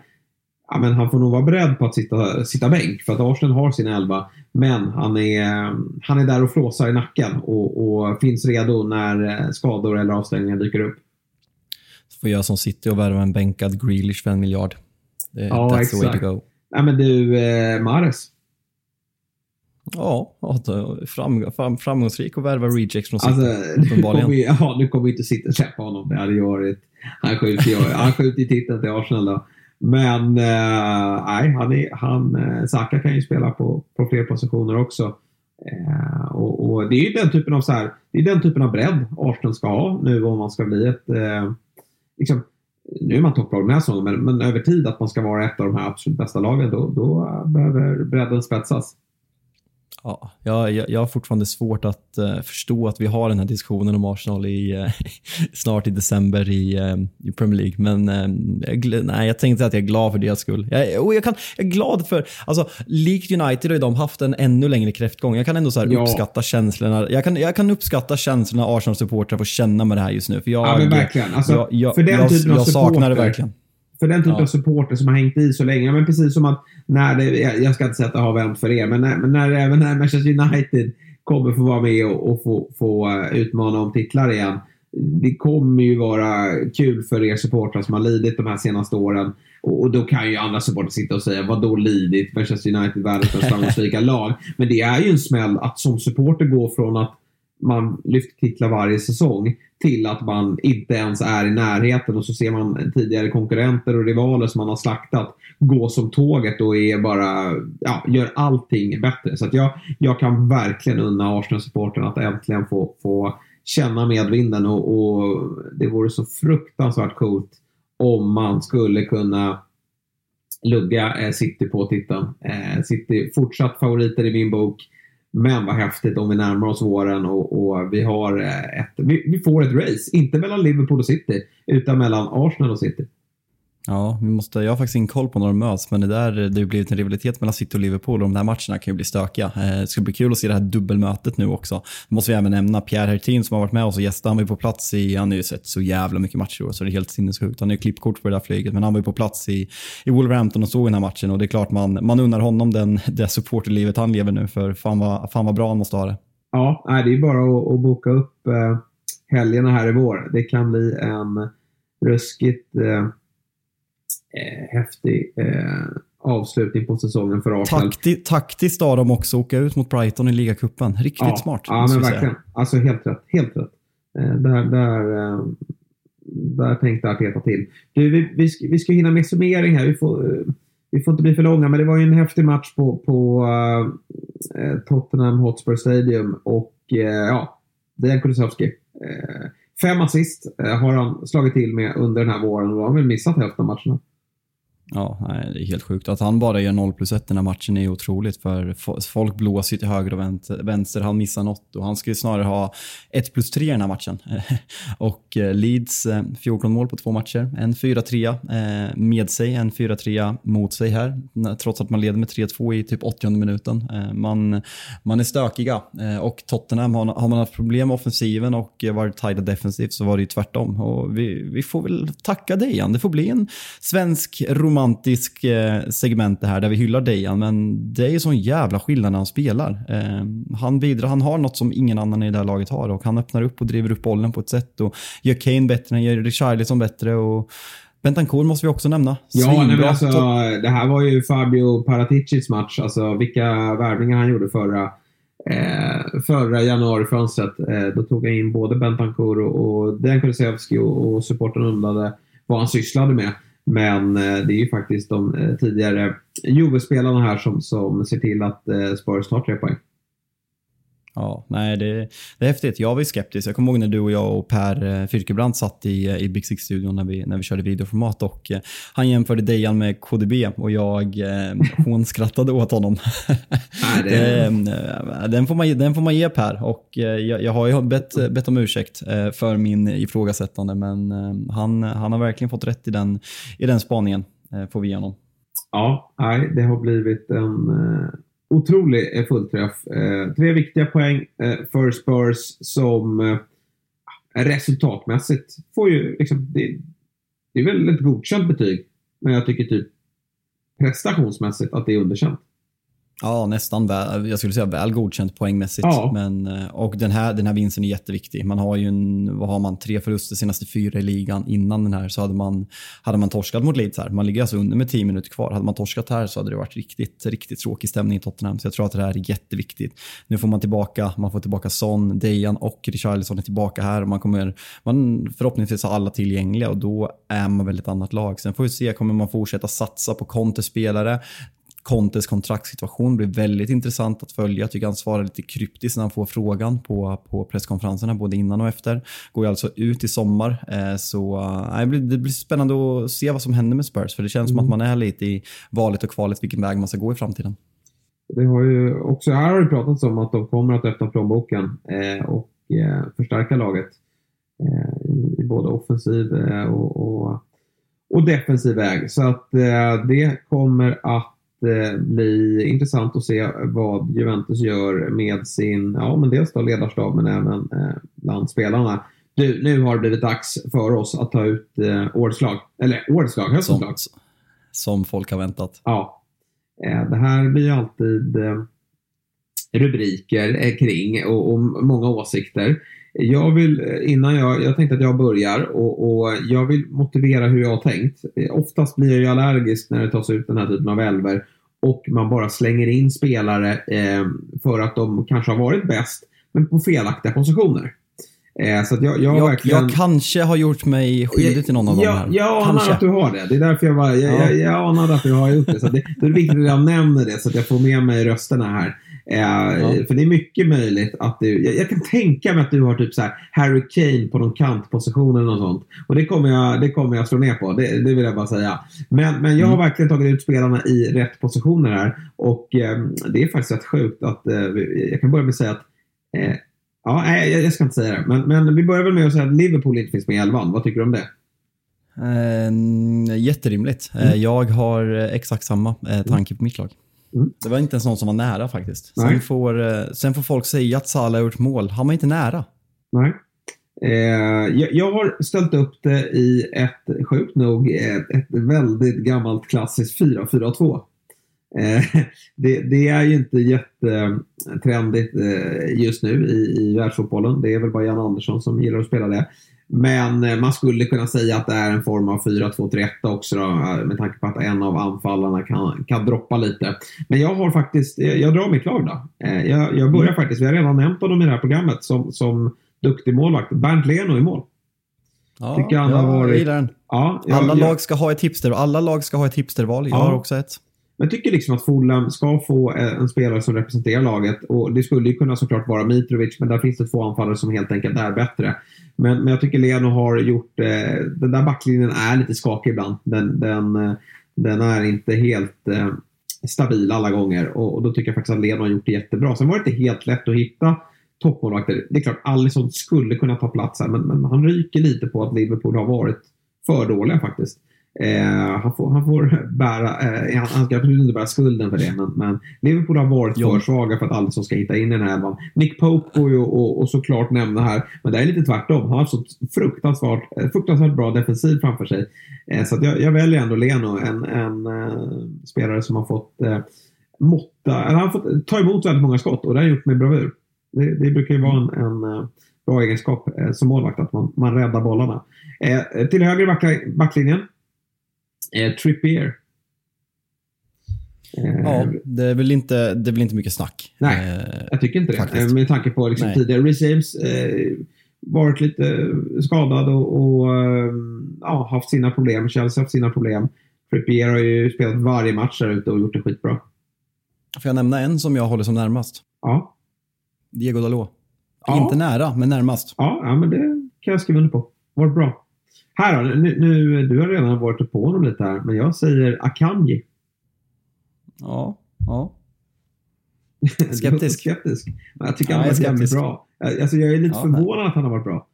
ja, men han får nog vara beredd på att sitta, sitta bänk för att Arsenal har sin elva. Men han är, han är där och flåsar i nacken och, och finns redo när skador eller avstängningar dyker upp. Så får jag som City och värva en bänkad Grealish för en miljard. Det, ja, that's exakt. the way to go. Nej, men du, eh, Mares. Ja, fram, fram, framgångsrik och värva rejects från City. Alltså, nu kommer, ja, nu kommer inte City släppa honom. Det hade ju varit... Han skjuter ju, han skjuter ju titeln till Arsenal då. Men eh, nej, han, är, han, eh, Saka kan ju spela på, på fler positioner också. Eh, och, och, det är ju den typen av så här, det är den typen av bredd Arsenal ska ha nu om man ska bli ett eh, liksom, nu är man topplag den här säsongen, men, men över tid att man ska vara ett av de här absolut bästa lagen, då, då behöver bredden spetsas. Ja, jag, jag, har fortfarande svårt att uh, förstå att vi har den här diskussionen om Arsenal i, uh, snart i december i, uh, i Premier League. Men jag, nej, jag tänkte att jag är glad för deras skull. Jag, och jag, kan, jag är glad för, alltså likt United har de haft en ännu längre kräftgång. Jag kan ändå så ja. uppskatta känslorna. Jag kan, jag kan uppskatta känslorna Arsenal-supportrar får känna med det här just nu. För jag, ja, men verkligen. Alltså, jag, för den jag, typen av jag saknar det verkligen för den typen ja. av supporter som har hängt i så länge. Men precis som att när det, jag ska inte säga att det har vänt för er, men när, men när även när Manchester United kommer få vara med och, och få, få eh, utmana om titlar igen. Det kommer ju vara kul för er supportrar som har lidit de här senaste åren. Och, och då kan ju andra supportrar sitta och säga, vad då lidit? Manchester United, världens mest framgångsrika lag. Men det är ju en smäll att som supporter gå från att man lyfter titlar varje säsong till att man inte ens är i närheten och så ser man tidigare konkurrenter och rivaler som man har slaktat gå som tåget och är bara, ja, gör allting bättre. Så att jag, jag kan verkligen unna Arsenal-supporten att äntligen få, få känna medvinden och, och det vore så fruktansvärt coolt om man skulle kunna lugga eh, City på titeln. Eh, City fortsatt favoriter i min bok. Men vad häftigt om vi närmar oss våren och, och vi, har eh, ett, vi, vi, får ett race. Inte mellan Liverpool och City, utan mellan Arsenal och City. Ja, vi måste, jag har faktiskt ingen koll på när de möts, men det där det har blivit en rivalitet mellan City och Liverpool och de där matcherna kan ju bli stökiga. Eh, det ska bli kul att se det här dubbelmötet nu också. Det måste vi även nämna Pierre Hertin som har varit med oss och gästat. Han var ju på plats i, han har ju sett så jävla mycket matcher i år, så det är helt sinnessjukt. Han har ju klippkort på det där flyget, men han var ju på plats i, i Wolverhampton och såg den här matchen och det är klart man, man unnar honom den, det supporterlivet han lever nu, för fan vad, fan vad bra han måste ha det. Ja, det är bara att, att boka upp eh, helgerna här i vår. Det kan bli en ruskigt eh, eh, häftig eh, avslutning på säsongen för Arsenal. Takti taktiskt av dem också åka ut mot Brighton i ligacupen. Riktigt ja, smart. Ja, men verkligen. Alltså helt rätt. Helt rätt. Eh, där, där, eh, där tänkte Arteta till. Du, vi, vi, ska, vi ska hinna med summering här. Vi får, eh, vi får inte bli för långa, men det var ju en häftig match på, på uh, Tottenham Hotspur Stadium och uh, ja, Dejan Kulusevski. Uh, fem assist har han slagit till med under den här våren och har väl missat hälften av matcherna. Ja, nej, det är helt sjukt. Att han bara gör 0 plus 1 den här matchen är otroligt. För folk blåser ju till höger och vänster. Han missar något och han ska ju snarare ha 1 plus 3 i den här matchen. och eh, Leeds eh, 14 mål på två matcher. En 4-3 eh, med sig, en 4-3 mot sig här. Trots att man leder med 3-2 i typ 80 minuten. Man, man är stökiga och Tottenham har, man haft problem med offensiven och varit tajta defensivt så var det ju tvärtom. Och vi, vi får väl tacka dig, Jan. Det får bli en svensk roman romantisk eh, segment det här där vi hyllar Dejan, men det är ju sån jävla skillnad när han spelar. Eh, han bidrar, han har något som ingen annan i det här laget har och han öppnar upp och driver upp bollen på ett sätt och gör Kane bättre, gör Richarlison bättre och Bentancourt måste vi också nämna. Ja, nej, men alltså, det här var ju Fabio Paraticis match. Alltså vilka värvningar han gjorde förra, eh, förra januarifönstret. Eh, då tog han in både Bentancourt och, och Dejan Kulusevski och, och supporten undrade vad han sysslade med. Men eh, det är ju faktiskt de eh, tidigare Juve-spelarna här som, som ser till att eh, Spurs tar tre poäng. Ja, nej, det, det är häftigt. Jag var ju skeptisk. Jag kommer ihåg när du och jag och Per Fyrkebrant satt i, i Big Six-studion när vi, när vi körde videoformat och eh, han jämförde Dejan med KDB och jag eh, hon skrattade åt honom. Nej, det... den, får man, den får man ge Per och eh, jag, jag har ju bett, bett om ursäkt eh, för min ifrågasättande men eh, han, han har verkligen fått rätt i den, i den spaningen, eh, får vi igenom. Ja, nej, det har blivit en otrolig eh, fullträff. Eh, tre viktiga poäng eh, för Spurs som eh, resultatmässigt får ju liksom, det, det är väl ett godkänt betyg. Men jag tycker typ prestationsmässigt att det är underkänt. Ja, nästan väl, jag skulle säga väl godkänt poängmässigt. Ja. Men, eh, och den här, den här vinsten är jätteviktig. Man har ju en, vad har man, tre förluster senaste fyra i ligan. Innan den här så hade man, hade man torskat mot Leeds här. Man ligger alltså under med tio minuter kvar. Hade man torskat här så hade det varit riktigt, riktigt tråkig stämning i Tottenham. Så jag tror att det här är jätteviktigt. Nu får man tillbaka, man får tillbaka Son, Dejan och Richarlison är tillbaka här. Man kommer, man förhoppningsvis ha alla tillgängliga och då är man väl ett annat lag. Sen får vi se, kommer man fortsätta satsa på Conte-spelare? Contes kontraktssituation blir väldigt intressant att följa. Jag tycker han svarar lite kryptiskt när han får frågan på, på presskonferenserna, både innan och efter. Går ju alltså ut i sommar, eh, så eh, det, blir, det blir spännande att se vad som händer med Spurs, för det känns som att man är lite i valet och kvalet vilken väg man ska gå i framtiden. Det har ju också här har det pratats om att de kommer att öppna plånboken eh, och förstärka laget i, både offensiv och, och, och defensiv väg. Så att det kommer att bli intressant att se vad Juventus gör med sin, ja men dels då ledarstab men även eh, bland spelarna. Du, nu har det blivit dags för oss att ta ut eh, årets lag. Eller årets lag, höstens Som, lag. som folk har väntat. Ja. Eh, Det här blir ju alltid eh, rubriker eh, kring och, och många åsikter. Jag vill, eh, innan jag, jag tänkte att jag börjar och, och jag vill motivera hur jag har tänkt. Eh, Oftast blir jag ju allergisk när det tas ut den här typen av elver och man bara slänger in spelare eh, för att de kanske har varit bäst men på felaktiga positioner. Eh, så jag, jag, Jag, verkligen... jag kanske har gjort mig skyldig till någon av dem Ja, här. jag anar kanske. att du har det. Det är därför jag bara, jag, Ja. jag, jag anar att du har gjort det. Så det, det är viktigt att jag nämner det så att jag får med mig rösterna här. Eh, För det är mycket möjligt att du, jag, jag kan tänka mig att du har typ så här Harry Kane på någon kantposition eller något sånt. Och det kommer jag, det kommer jag slå ner på, det, det vill jag bara säga. Men, men jag har Mm. verkligen tagit ut spelarna i rätt positioner här. Och eh, det är faktiskt rätt sjukt att, eh, jag kan börja med att säga att eh, Ja, nej, jag, jag ska inte säga det. Men, men vi börjar väl med att säga att Liverpool inte finns med i elvan. Vad tycker du om det? Eh, jätterimligt. Eh, jag har eh, exakt samma eh, tanke på mitt lag. Mm. Det var inte ens någon som var nära faktiskt. Nej. Sen får, eh, sen får folk säga att Salah har gjort mål. Han var inte nära. Nej. Eh, jag, jag har ställt upp det i ett, sjukt nog, ett, ett väldigt gammalt klassiskt 4-4-2. Eh, det, det är ju inte jättetrendigt eh, just nu i, i världsfotbollen. Det är väl bara Jan Andersson som gillar att spela det. Men eh, man skulle kunna säga att det är en form av 4-2-3-1 också då, eh, med tanke på att en av anfallarna kan, kan droppa lite. Men jag har faktiskt, jag, jag drar mitt lag då. Eh, jag, jag börjar faktiskt, vi har redan nämnt honom i det här programmet som, som duktig målvakt. Bernt Leno i mål. Ja, Tycker han jag, har varit- gillar den. Ja, jag, Alla jag, lag ska ha ett hipster alla lag ska ha ett hipsterval. Jag Ja. har också ett. Jag tycker liksom att Fulham ska få eh, en spelare som representerar laget. Och det skulle ju kunna såklart vara Mitrovic, men där finns det två anfallare som helt enkelt är bättre. Men, men jag tycker Leno har gjort... Eh, den där backlinjen är lite skakig ibland. Den, den, eh, den är inte helt eh, stabil alla gånger. Och, och då tycker jag faktiskt att Leno har gjort det jättebra. Sen var det inte helt lätt att hitta toppmålvakter. Det är klart, Alisson skulle kunna ta plats här, men, men han ryker lite på att Liverpool har varit för dåliga faktiskt. Eh, han, får, han får bära, eh, han, han ska absolut inte bära skulden för det, men, men Liverpool har varit Jo. för svaga för att Alisson ska hitta in i den här elvan. Nick Pope går ju och, och såklart nämna här, men det är lite tvärtom. Han har så fruktansvärt, eh, fruktansvärt bra defensiv framför sig. Eh, så att jag, jag väljer ändå Leno, en, en eh, spelare som har fått eh, måtta, eller han har fått ta emot väldigt många skott och det har han gjort med bravur. Det, det brukar ju vara en, en bra egenskap som målvakt, att man, man räddar bollarna. Till höger i backli- backlinjen, eh, Trippier. Eh, Ja, det är väl inte, det är väl inte mycket snack. Nej. Eh, Jag tycker inte det. Faktiskt. Eh, Med tanke på liksom Nej. tidigare. Reece James eh, varit lite skadad och, och eh, ja, haft sina problem. Chelsea har haft sina problem. Trippier har ju spelat varje match där ute och gjort det skitbra. Får jag nämna en som jag håller som närmast? Ja, Diego Dalot. Ja. Inte nära, men närmast. ja, ja men det kan jag skriva under på. Varit bra. Här då, nu, nu, du har redan varit på honom lite här, men jag säger Akanji. Ja, ja. Skeptisk. skeptisk. Men jag tycker Ja, han har jag varit jävligt bra. Eh, Alltså, jag är lite Ja, förvånad att han har varit bra.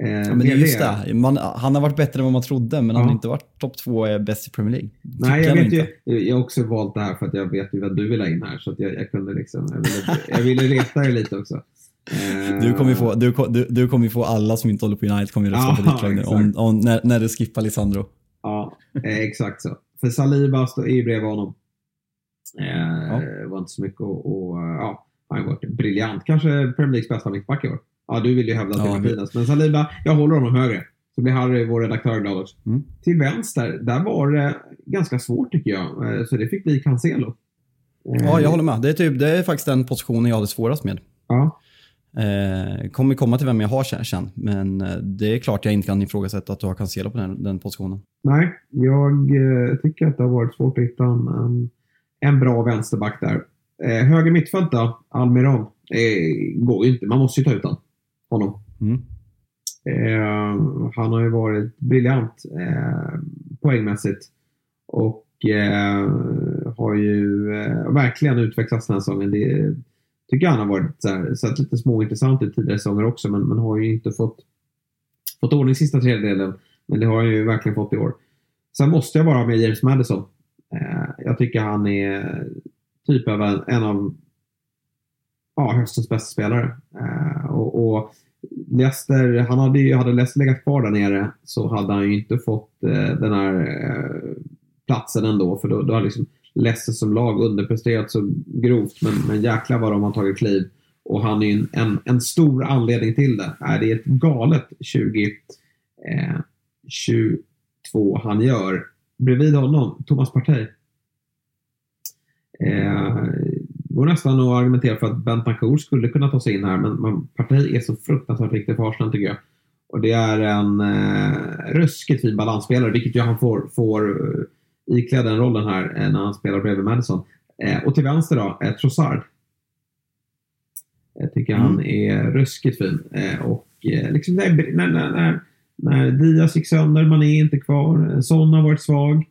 Eh, ja men det är just det. Man, han har varit bättre än vad man trodde, men han Ja. har inte varit topp två bäst i Premier League. Nej, Tycker jag, nog vet ju, inte. jag har också valt det här för att jag vet ju vad du vill ha in här. Så jag, jag kunde liksom, jag ville, jag ville reta dig lite också. Eh, Du kommer ju få, du, du, du kommer få alla som inte håller på United kommer ju rösta Ja, på ditt lag nu, om, om, när, när du skippar Lisandro. Ja, eh, exakt så. För Saliba är ju bredvid honom. Eh, ja. var inte så mycket och, och ja, han har varit briljant. Kanske Premier Leagues bästa mittback i år. Ja, du vill ju hävda ja, Martinez. Men Saliba, jag håller honom högre. Så blir Harry, vår redaktör, glad också. Mm. Till vänster, där var det ganska svårt tycker jag. Eh, så det fick bli Cancelo. Ja, jag håller med. Det är, typ, det är faktiskt den positionen jag har det svårast med. Ja. Eh, kommer komma till vem jag har sen, men eh, det är klart jag inte kan ifrågasätta att du har Cancelo på den, den positionen. Nej, jag eh, tycker att det har varit svårt att hitta en, en bra vänsterback där. Eh, höger mittfält då, Almiron, eh, går ju inte. Man måste ju ta ut honom. honom. Mm. Eh, han har ju varit briljant eh, poängmässigt och eh, har ju verkligen utvecklats den här säsongen. Tycker jag han har varit så här, sett lite småintressant ut tidigare säsonger också men, men har ju inte fått, fått ordning sista tredjedelen. Men det har han ju verkligen fått i år. Sen måste jag bara ha med James Madison. Eh, jag tycker han är typ av en, en av ja, höstens bästa spelare. Eh, och, och Leicester, han hade ju, hade Leicester legat kvar där nere så hade han ju inte fått eh, den här eh, platsen ändå. För då, då hade liksom Leicester som lag underpresterat så grovt. Men, men jäklar vad de har tagit kliv. Och han är en, en, en, stor anledning till det. Är det ett galet 2022 eh, han gör. Bredvid honom, Thomas Partey. Eh, går nästan att argumentera för att Bentancourt skulle kunna ta sig in här, men, men Partey är så fruktansvärt viktig för Arsenal tycker jag. Och det är en eh, ruskigt fin balansspelare, vilket ju han får, får eh, ikläda den rollen här eh, när han spelar bredvid Madison. Eh, och till vänster då, eh, Trossard. Jag tycker mm. han är ruskigt fin. Och liksom när, när, när, när Diaz gick sönder, man är inte kvar, Son har varit svag.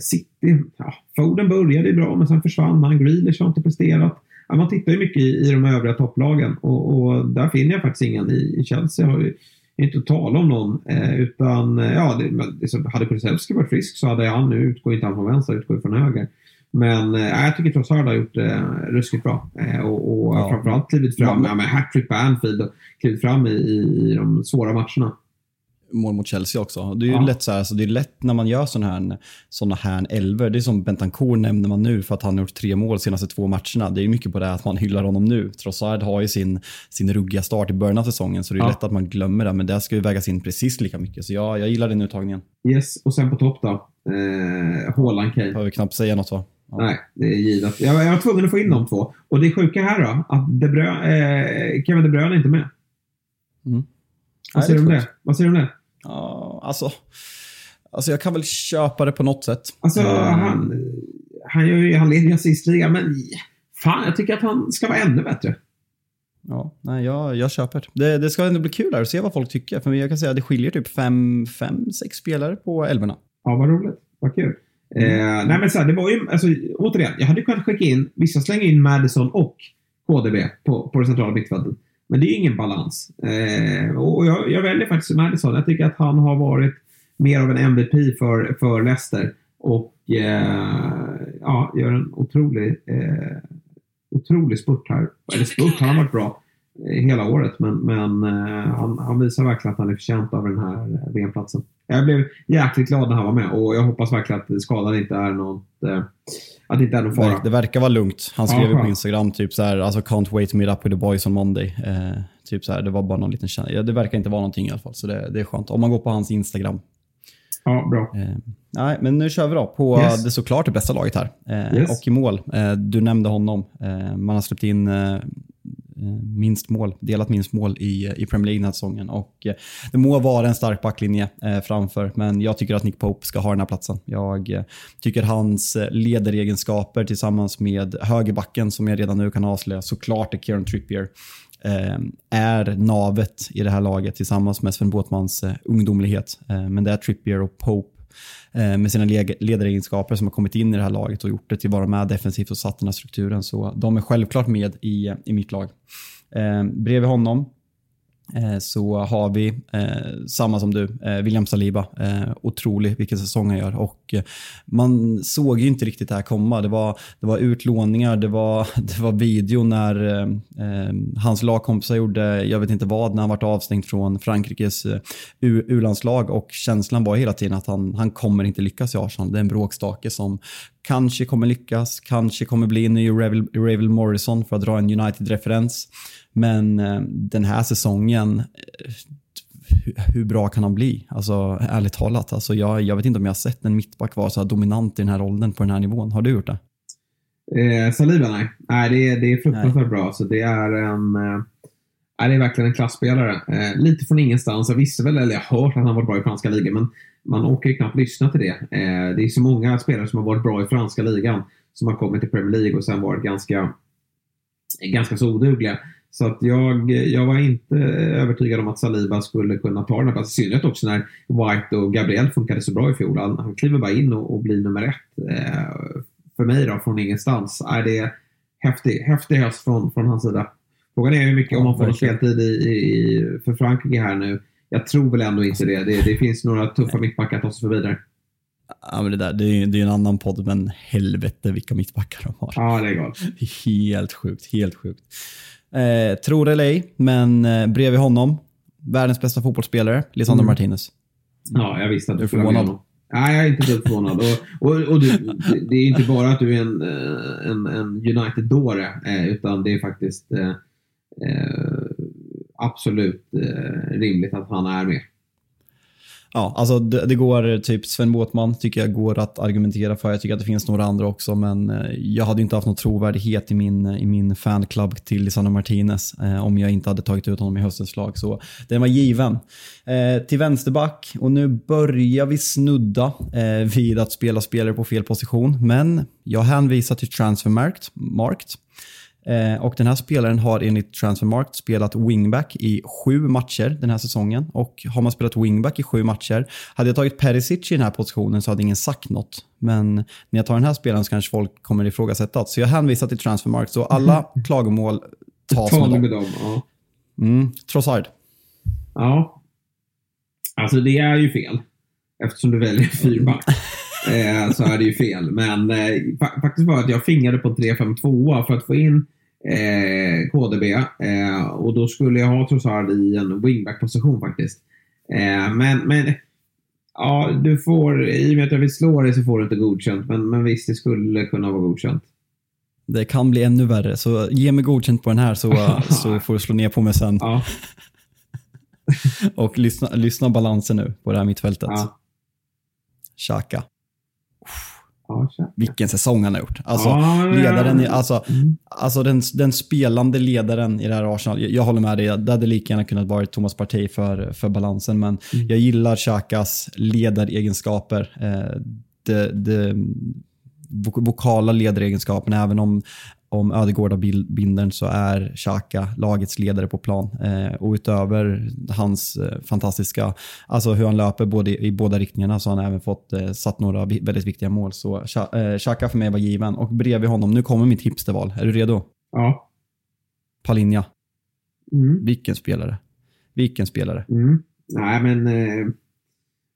City, ja, Foden började ju bra men sen försvann han. Grealish har inte presterat. Ja, man tittar ju mycket i, i de övriga topplagen och, och, där finner jag faktiskt ingen. I, i Chelsea har ju inte att tala om någon. Eh, utan eh, ja, det, hade Kulusevski varit frisk så hade han, nu utgår inte han från vänster, utgår från höger. Men eh, jag tycker Trossard har gjort det eh, ruskigt bra. Eh, och, och ja. framförallt klivit fram, ja, med hattrick på Anfield och klivit fram i, i, i de svåra matcherna mål mot Chelsea också. Det är ju ja. lätt så här, alltså det är lätt när man gör sådana här, såna här elver. Det är som Bentancourt nämner man nu för att han har gjort tre mål de senaste två matcherna. Det är mycket på det att man hyllar honom nu. Trossard har ju sin, sin ruggiga start i början av säsongen så det är ja. lätt att man glömmer det. Men det ska ju vägas in precis lika mycket. Så ja, jag gillar den uttagningen. Yes, och sen på topp då? Eh, Haaland Kane. Behöver knappt säga något va? Ja. Nej, det är givet. Jag, jag var tvungen att få in de två. Och det sjuka här då, att De Bruyne, eh, Kevin De Bruyne är inte med. Mm. Vad säger du om det? Vad säger du om det? Ja, alltså, alltså jag kan väl köpa det på något sätt. Alltså, mm. han, han, gör ju, han leder ju assistligan, men fan, jag tycker att han ska vara ännu bättre. Ja, nej, jag, jag köper. Det, det ska ändå bli kul att se vad folk tycker. För jag kan säga att det skiljer typ fem, fem sex spelare på älvorna. Ja, vad roligt. Vad kul. Mm. Eh, nej, men så här, det var ju, alltså, återigen, jag hade kunnat skicka in, vissa slänger in Madison och KDB på, på det centrala mittfältet. Men det är ingen balans. Eh, och jag, jag, väljer faktiskt Madison. Jag tycker att han har varit mer av en MVP för, för Leicester. Och eh, ja, gör en otrolig, eh, otrolig spurt här. Eller spurt, han har varit bra eh, hela året. Men, men eh, han, han, visar verkligen att han är förtjänt av den här VM-platsen. Jag blev jäkligt glad när han var med och jag hoppas verkligen att skadan inte är något eh, att det inte är någon fara. Det verkar vara lugnt. Han skrev ju på Instagram typ så här, alltså can't wait to meet up with the boys on Monday. Eh, typ så här, det var bara någon liten känsla. Det verkar inte vara någonting i alla fall, så det, det är skönt. Om man går på hans Instagram. Ja, bra. Eh, nej, men nu kör vi då på yes. det såklart det bästa laget här. Eh, yes. Och i mål. Eh, du nämnde honom. Eh, man har släppt in Eh, Eh, minst mål, delat minst mål i, eh, i Premier League den här säsongen. Och eh, det må vara en stark backlinje framför, men jag tycker att Nick Pope ska ha den här platsen. Jag tycker hans ledaregenskaper tillsammans med högerbacken, som jag redan nu kan avslöja, såklart är Kieran Trippier är navet i det här laget tillsammans med Sven Båtmans ungdomlighet. Men det är Trippier och Pope Eh, med sina ledaregenskaper som har kommit in i det här laget och gjort det till att vara med defensivt och satt den här strukturen. Så de är självklart med i, i mitt lag. Eh, bredvid honom Eh, så har vi, eh, samma som du, eh, William Saliba. Otrolig vilken säsong han gör. Och, man såg ju inte riktigt det här komma. Det var, det var utlåningar, det var, det var video när eh, hans lagkompisar gjorde, jag vet inte vad, när han var avstängd från Frankrikes U-landslag. Och känslan var hela tiden att han, han kommer inte lyckas i Arsenal. Det är en bråkstake som kanske kommer lyckas, kanske kommer bli en ny Ravel Morrison för att dra en United-referens. Men eh, den här säsongen, eh, hur bra kan han bli? Alltså ärligt talat, alltså, jag, jag vet inte om jag har sett en mittback vara så här dominant i den här rollen på den här nivån. Har du gjort det? Eh, Saliba, nej. Nej, det är, det är fruktansvärt nej. bra. Så det är en... Eh, det är verkligen en klassspelare. Eh, lite från ingenstans. Jag visste väl, eller jag har hört att han varit bra i franska ligan, men man orkar ju knappt lyssna till det. Eh, det är så många spelare som har varit bra i franska ligan som har kommit till Premier League och sen varit ganska, ganska så odugliga. Så att jag, jag var inte övertygad om att Saliba skulle kunna ta den här platsen. I synnerhet också när White och Gabriel funkade så bra i fjol. Han, han kliver bara in och, och blir nummer ett. Eh, för mig då, från ingenstans. Är det häftig, häftig höst från, från hans sida. Frågan är hur mycket, om han får speltid i, i, för Frankrike här nu. Jag tror väl ändå inte det. Det, det finns några tuffa mittbackar att ta sig förbi där. Ja, men det, där, det, är, det är en annan podd, men helvete vilka mittbackar de har. Ja, det är galet. Helt sjukt, helt sjukt. Eh, tror det eller ej, men eh, bredvid honom, världens bästa fotbollsspelare, Lisandro mm. Martinez. Ja, jag visste att du skulle förvånad. Nej, jag är inte dugg förvånad. Och, och, och du, det är inte bara att du är en, eh, en, en United-dåre, eh, utan det är faktiskt eh, eh absolut rimligt att han är med. Ja, alltså det, det, går, typ Sven Båtman tycker jag går att argumentera för. Jag tycker att det finns några andra också, men eh, jag hade inte haft någon trovärdighet i min, eh, i min fanclub till Lisandro Martinez eh, om jag inte hade tagit ut honom i höstens lag. Så den var given. Eh, till vänsterback, och nu börjar vi snudda eh, vid att spela spelare på fel position, men jag hänvisar till Transfermarkt. Markt. Eh, och den här spelaren har enligt Transfermarkt spelat wingback i sju matcher den här säsongen. Och har man spelat wingback i sju matcher, hade jag tagit Perisic i den här positionen så hade ingen sagt något. Men när jag tar den här spelaren så kanske folk kommer ifrågasätta. Så jag hänvisar till Transfermarkt. Så alla klagomål tas med. Med dem ja. mm, Trossard. Ja. Alltså det är ju fel. Eftersom du väljer fyrback. eh, så är det ju fel. Men eh, faktiskt var att jag fingade på 3-5-2 för att få in eh, KDB. Eh, och då skulle jag ha Trossard i en wingback-position faktiskt. Eh, men, men ja, du får, i och med att jag vill slå dig så får du inte godkänt. Men, men visst, det skulle kunna vara godkänt. Det kan bli ännu värre, så ge mig godkänt på den här så, så får du slå ner på mig sen. Ja. och lyssna, lyssna balansen nu på det här mittfältet. Ja. Xhaka. Vilken säsong han har gjort. Alltså, ja, ledaren i, alltså, mm. alltså den, den, spelande ledaren i det här Arsenal. Jag, jag håller med dig, det hade lika gärna kunnat vara Thomas Partey för, för balansen. Men mm. jag gillar Xhakas ledaregenskaper. Eh, det, det, vokala ledaregenskaperna, även om om Ödegård har bilden så är Xhaka lagets ledare på plan. Eh, och utöver hans eh, fantastiska, alltså hur han löper både, i båda riktningarna så har han även fått eh, satt några väldigt viktiga mål. Så eh, Xhaka för mig var given. Och bredvid honom, nu kommer mitt hipsterval. Är du redo? Ja. Palinja. Mm. Vilken spelare. Vilken spelare. Mm. Nej men eh,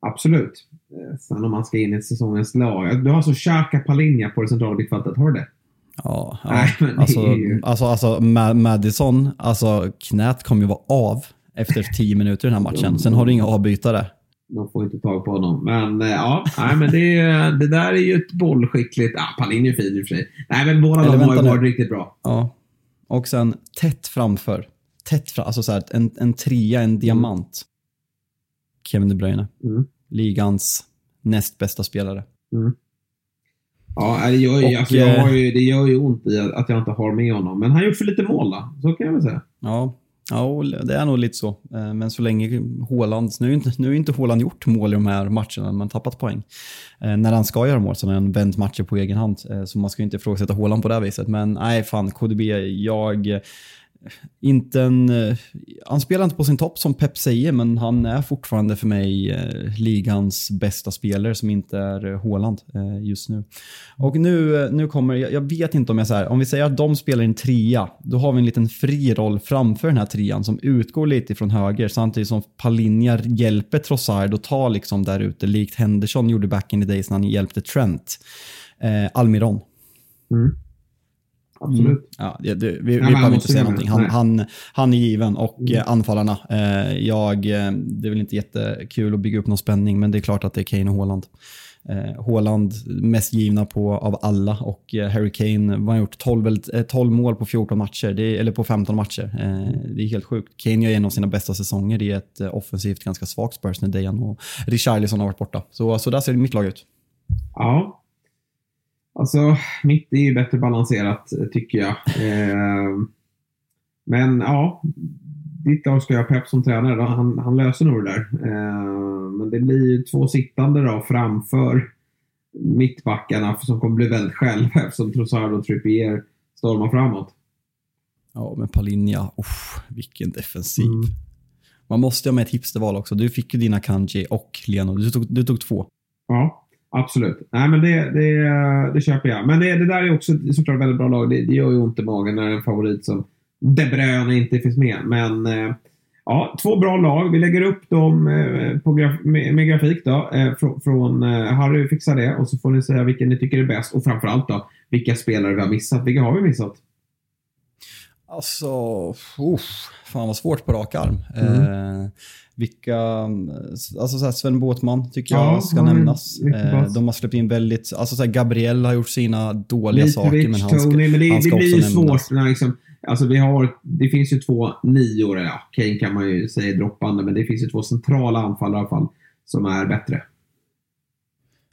absolut. Eh, sen om man ska in i säsongens lag. Du har alltså Xhaka Palinja på det centrala mittfältet, har du det? Ja, ja. Nej, alltså, ju... alltså, alltså Madison, alltså knät kommer ju vara av efter tio minuter i den här matchen. Sen har du inga avbytare. De får inte tag på honom. Men eh, ja, nej, men det, det där är ju ett bollskickligt... Ja, Palin är fin i och för sig. Nej, men båda de har ju varit riktigt bra. Ja. Och sen tätt framför. Tätt fram, alltså så här, en, en trea, en diamant. Mm. Kevin De Bruyne. Mm. Ligans näst bästa spelare. Mm. Ja, det gör, och, alltså, jag har ju, det gör ju ont i att jag inte har med honom. Men han gjort för lite mål då. Så kan jag väl säga. Ja, ja det är nog lite så. Eh, men så länge Håland, nu är inte, nu är inte Håland gjort mål i de här matcherna, men tappat poäng. Eh, när han ska göra mål så har han vänt matcher på egen hand. Eh, så man ska ju inte ifrågasätta Håland på det här viset. Men nej, fan, KDB, jag inte en, eh, han spelar inte på sin topp som Pep säger, men han är fortfarande för mig eh, ligans bästa spelare som inte är eh, håland just nu. Och nu, nu kommer, jag, vet inte om jag säger, om vi säger att de spelar en trea, då har vi en liten fri roll framför den här trean som utgår lite från höger samtidigt som Palinja hjälper Trossard att ta liksom där ute, likt Henderson gjorde back in the days när han hjälpte Trent. Eh, Almiron. Mm. Absolut. Mm. Ja, det, det, vi, vi behöver inte säga någonting. Han, han, han, är given och mm. Eh, anfallarna. Eh, jag, eh, det är väl inte jättekul att bygga upp någon spänning, men det är klart att det är Kane och Haaland. Eh, Haaland mest givna på av alla och eh, Harry Kane har gjort 12, 12 mål på 14 matcher, det är, eller på 15 matcher. Eh, det är helt sjukt. Kane gör en av sina bästa säsonger i ett eh, offensivt ganska svagt Spurs när Dejan och Richarlison har varit borta. Så, så där ser mitt lag ut. Ja, Alltså, mitt är ju bättre balanserat tycker jag. Eh, men ja, ditt lag ska jag ha Pep som tränare. Då. Han, han löser nog det där. Eh, men det blir ju två sittande då framför mittbackarna som kommer bli väldigt själva eftersom Trossard och Trippier stormar framåt. Ja, men Palinja, uff, vilken defensiv. Mm. Man måste ha med ett hipsterval också. Du fick ju dina Kanji och Leno. Du tog, du tog två. Ja, Absolut. Nej, men det, det, det köper jag. Men det, det där är också såklart väldigt bra lag. Det, det gör ju ont i magen när en favorit som De Bruyne inte finns med. Men eh, ja, två bra lag. Vi lägger upp dem eh, på graf med, med, grafik då. Eh, från, från Harry fixar det och så får ni säga vilken ni tycker är bäst och framförallt då vilka spelare vi har missat. Vilka har vi missat? Alltså, uff, fan vad svårt på rak arm. Mm. Eh, vilka, alltså så här, Sven Båtman tycker ja, jag ska nämnas. Eh, de har släppt in väldigt, alltså så här, Gabriel har gjort sina dåliga Mitrovic, saker men han ska, Tony, men det, han ska det blir ju svårt när liksom, alltså vi har, det finns ju två nior, ja, Kane kan man ju säga droppande, men det finns ju två centrala anfallare i alla fall som är bättre.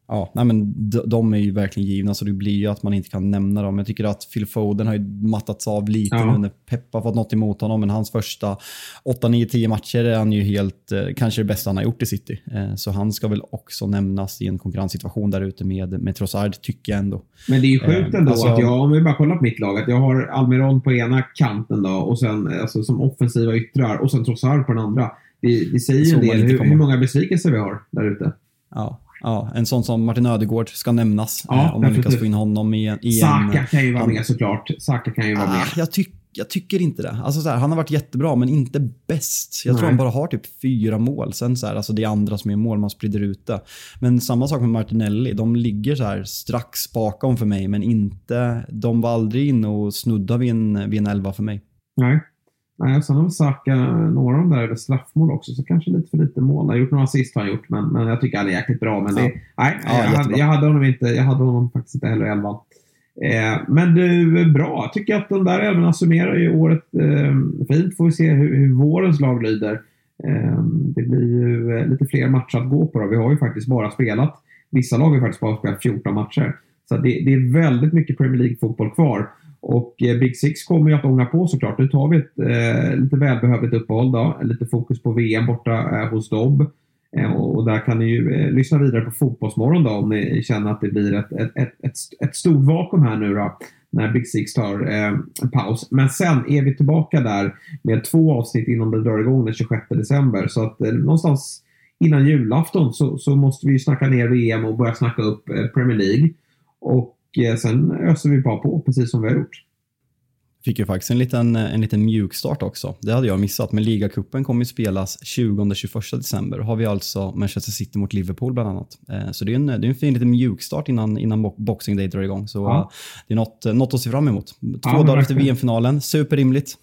Ja, nej men de är ju verkligen givna så det blir ju att man inte kan nämna dem. Jag tycker att Phil Foden har ju mattats av lite ja. nu när Pep har fått något emot honom. Men hans första 8, 9, 10 matcher är han ju helt, eh, kanske det bästa han har gjort i City. Eh, så han ska väl också nämnas i en konkurrenssituation där ute med, med Trossard, tycker jag ändå. Men det är ju sjukt eh, ändå alltså, att jag, om vi bara kollar på mitt lag, att jag har Almiron på ena kanten då och sen alltså, som offensiva yttrar och sen Trossard på den andra. Det, det säger ju en del hur, hur många besvikelser vi har där ute. Ja, Ja, en sån som Martin Ödegård ska nämnas. Ja, eh, om man lyckas få in honom i, i Saka en, kan ju vara han, med såklart. Saka kan ju vara ah, med. Jag, tyck, jag tycker inte det. Alltså så här, han har varit jättebra, men inte bäst. Jag Nej. tror han bara har typ fyra mål. Sen så här, alltså det är andra som är mål, man sprider ut det. Men samma sak med Martinelli. De ligger så här strax bakom för mig, men inte... De var aldrig inne och snudda vid en, vid en elva för mig. Nej. Nej, sen har Saka några av de där över straffmål också, så kanske lite för lite mål. Han har gjort några assist har han gjort, men, men jag tycker han är jäkligt bra. Men det, ja. nej, ja, jag, hade, jag, hade, honom inte, jag hade honom faktiskt inte heller i elvan. Eh, men du, bra. Jag tycker att de där elvorna summerar ju året eh, fint. Får vi se hur, hur vårens lag lyder. Eh, det blir ju eh, lite fler matcher att gå på. Då. Vi har ju faktiskt bara spelat, vissa lag har faktiskt bara spelat 14 matcher. Så det, det är väldigt mycket Premier League-fotboll kvar. Och eh, Big Six kommer ju att ånga på såklart. Nu tar vi ett eh, lite välbehövligt uppehåll då. Lite fokus på VM borta eh, hos Dobb. Eh, och där kan ni ju eh, lyssna vidare på Fotbollsmorgon då om ni känner att det blir ett, ett, ett, ett, ett stort vakuum här nu då. När Big Six tar eh, en paus. Men sen är vi tillbaka där med två avsnitt innan det drar igång den 26 december. Så att eh, någonstans innan julafton så, så måste vi ju snacka ner VM och börja snacka upp eh, Premier League. Och sen öser vi bara på, precis som vi har gjort. Fick ju faktiskt en liten, en liten mjukstart också. Det hade jag missat, men ligacupen kommer ju spelas 20-21 december. Då har vi alltså Manchester City mot Liverpool bland annat. Eh, så det är en, det är en fin liten mjukstart innan, innan Boxing Day drar igång. Så ja. det är något, något att se fram emot. Två ja, dagar efter VM-finalen, superrimligt.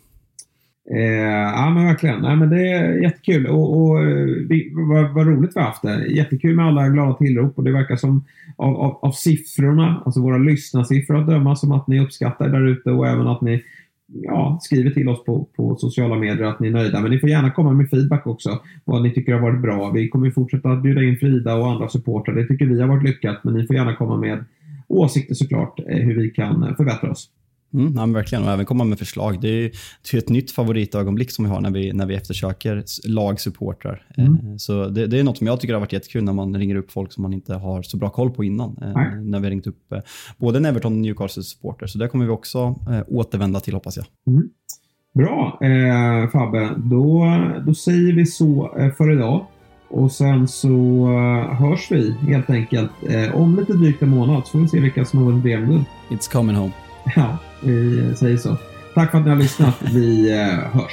Eh, ja men verkligen. Nej, men det är jättekul och, och eh, vi, vad, vad roligt vi har haft det. Jättekul med alla glada tillrop och det verkar som av, av, av siffrorna, alltså våra lyssnarsiffror att döma som att ni uppskattar där ute och även att ni ja, skriver till oss på, på sociala medier att ni är nöjda. Men ni får gärna komma med feedback också. Vad ni tycker har varit bra. Vi kommer fortsätta att bjuda in Frida och andra supportrar. Det tycker vi har varit lyckat. Men ni får gärna komma med åsikter såklart eh, hur vi kan förbättra oss. Mm, ja, verkligen, och även komma med förslag. Det är, det är ett nytt favoritögonblick som vi har när vi, när vi eftersöker lagsupportrar. Mm. Eh, så det, det, är något som jag tycker har varit jättekul när man ringer upp folk som man inte har så bra koll på innan. Mm. När vi har ringt upp eh, både en Everton och Newcastle-supporter. Så det kommer vi också återvända till hoppas jag. Mm. Bra eh, Fabbe, då, då säger vi så för idag. Och sen så hörs vi helt enkelt eh, om lite drygt en månad så får vi se vilka som har vunnit VM-guld. It's coming home. Ja, vi säger så. Tack för att ni har lyssnat. Vi eh, hörs.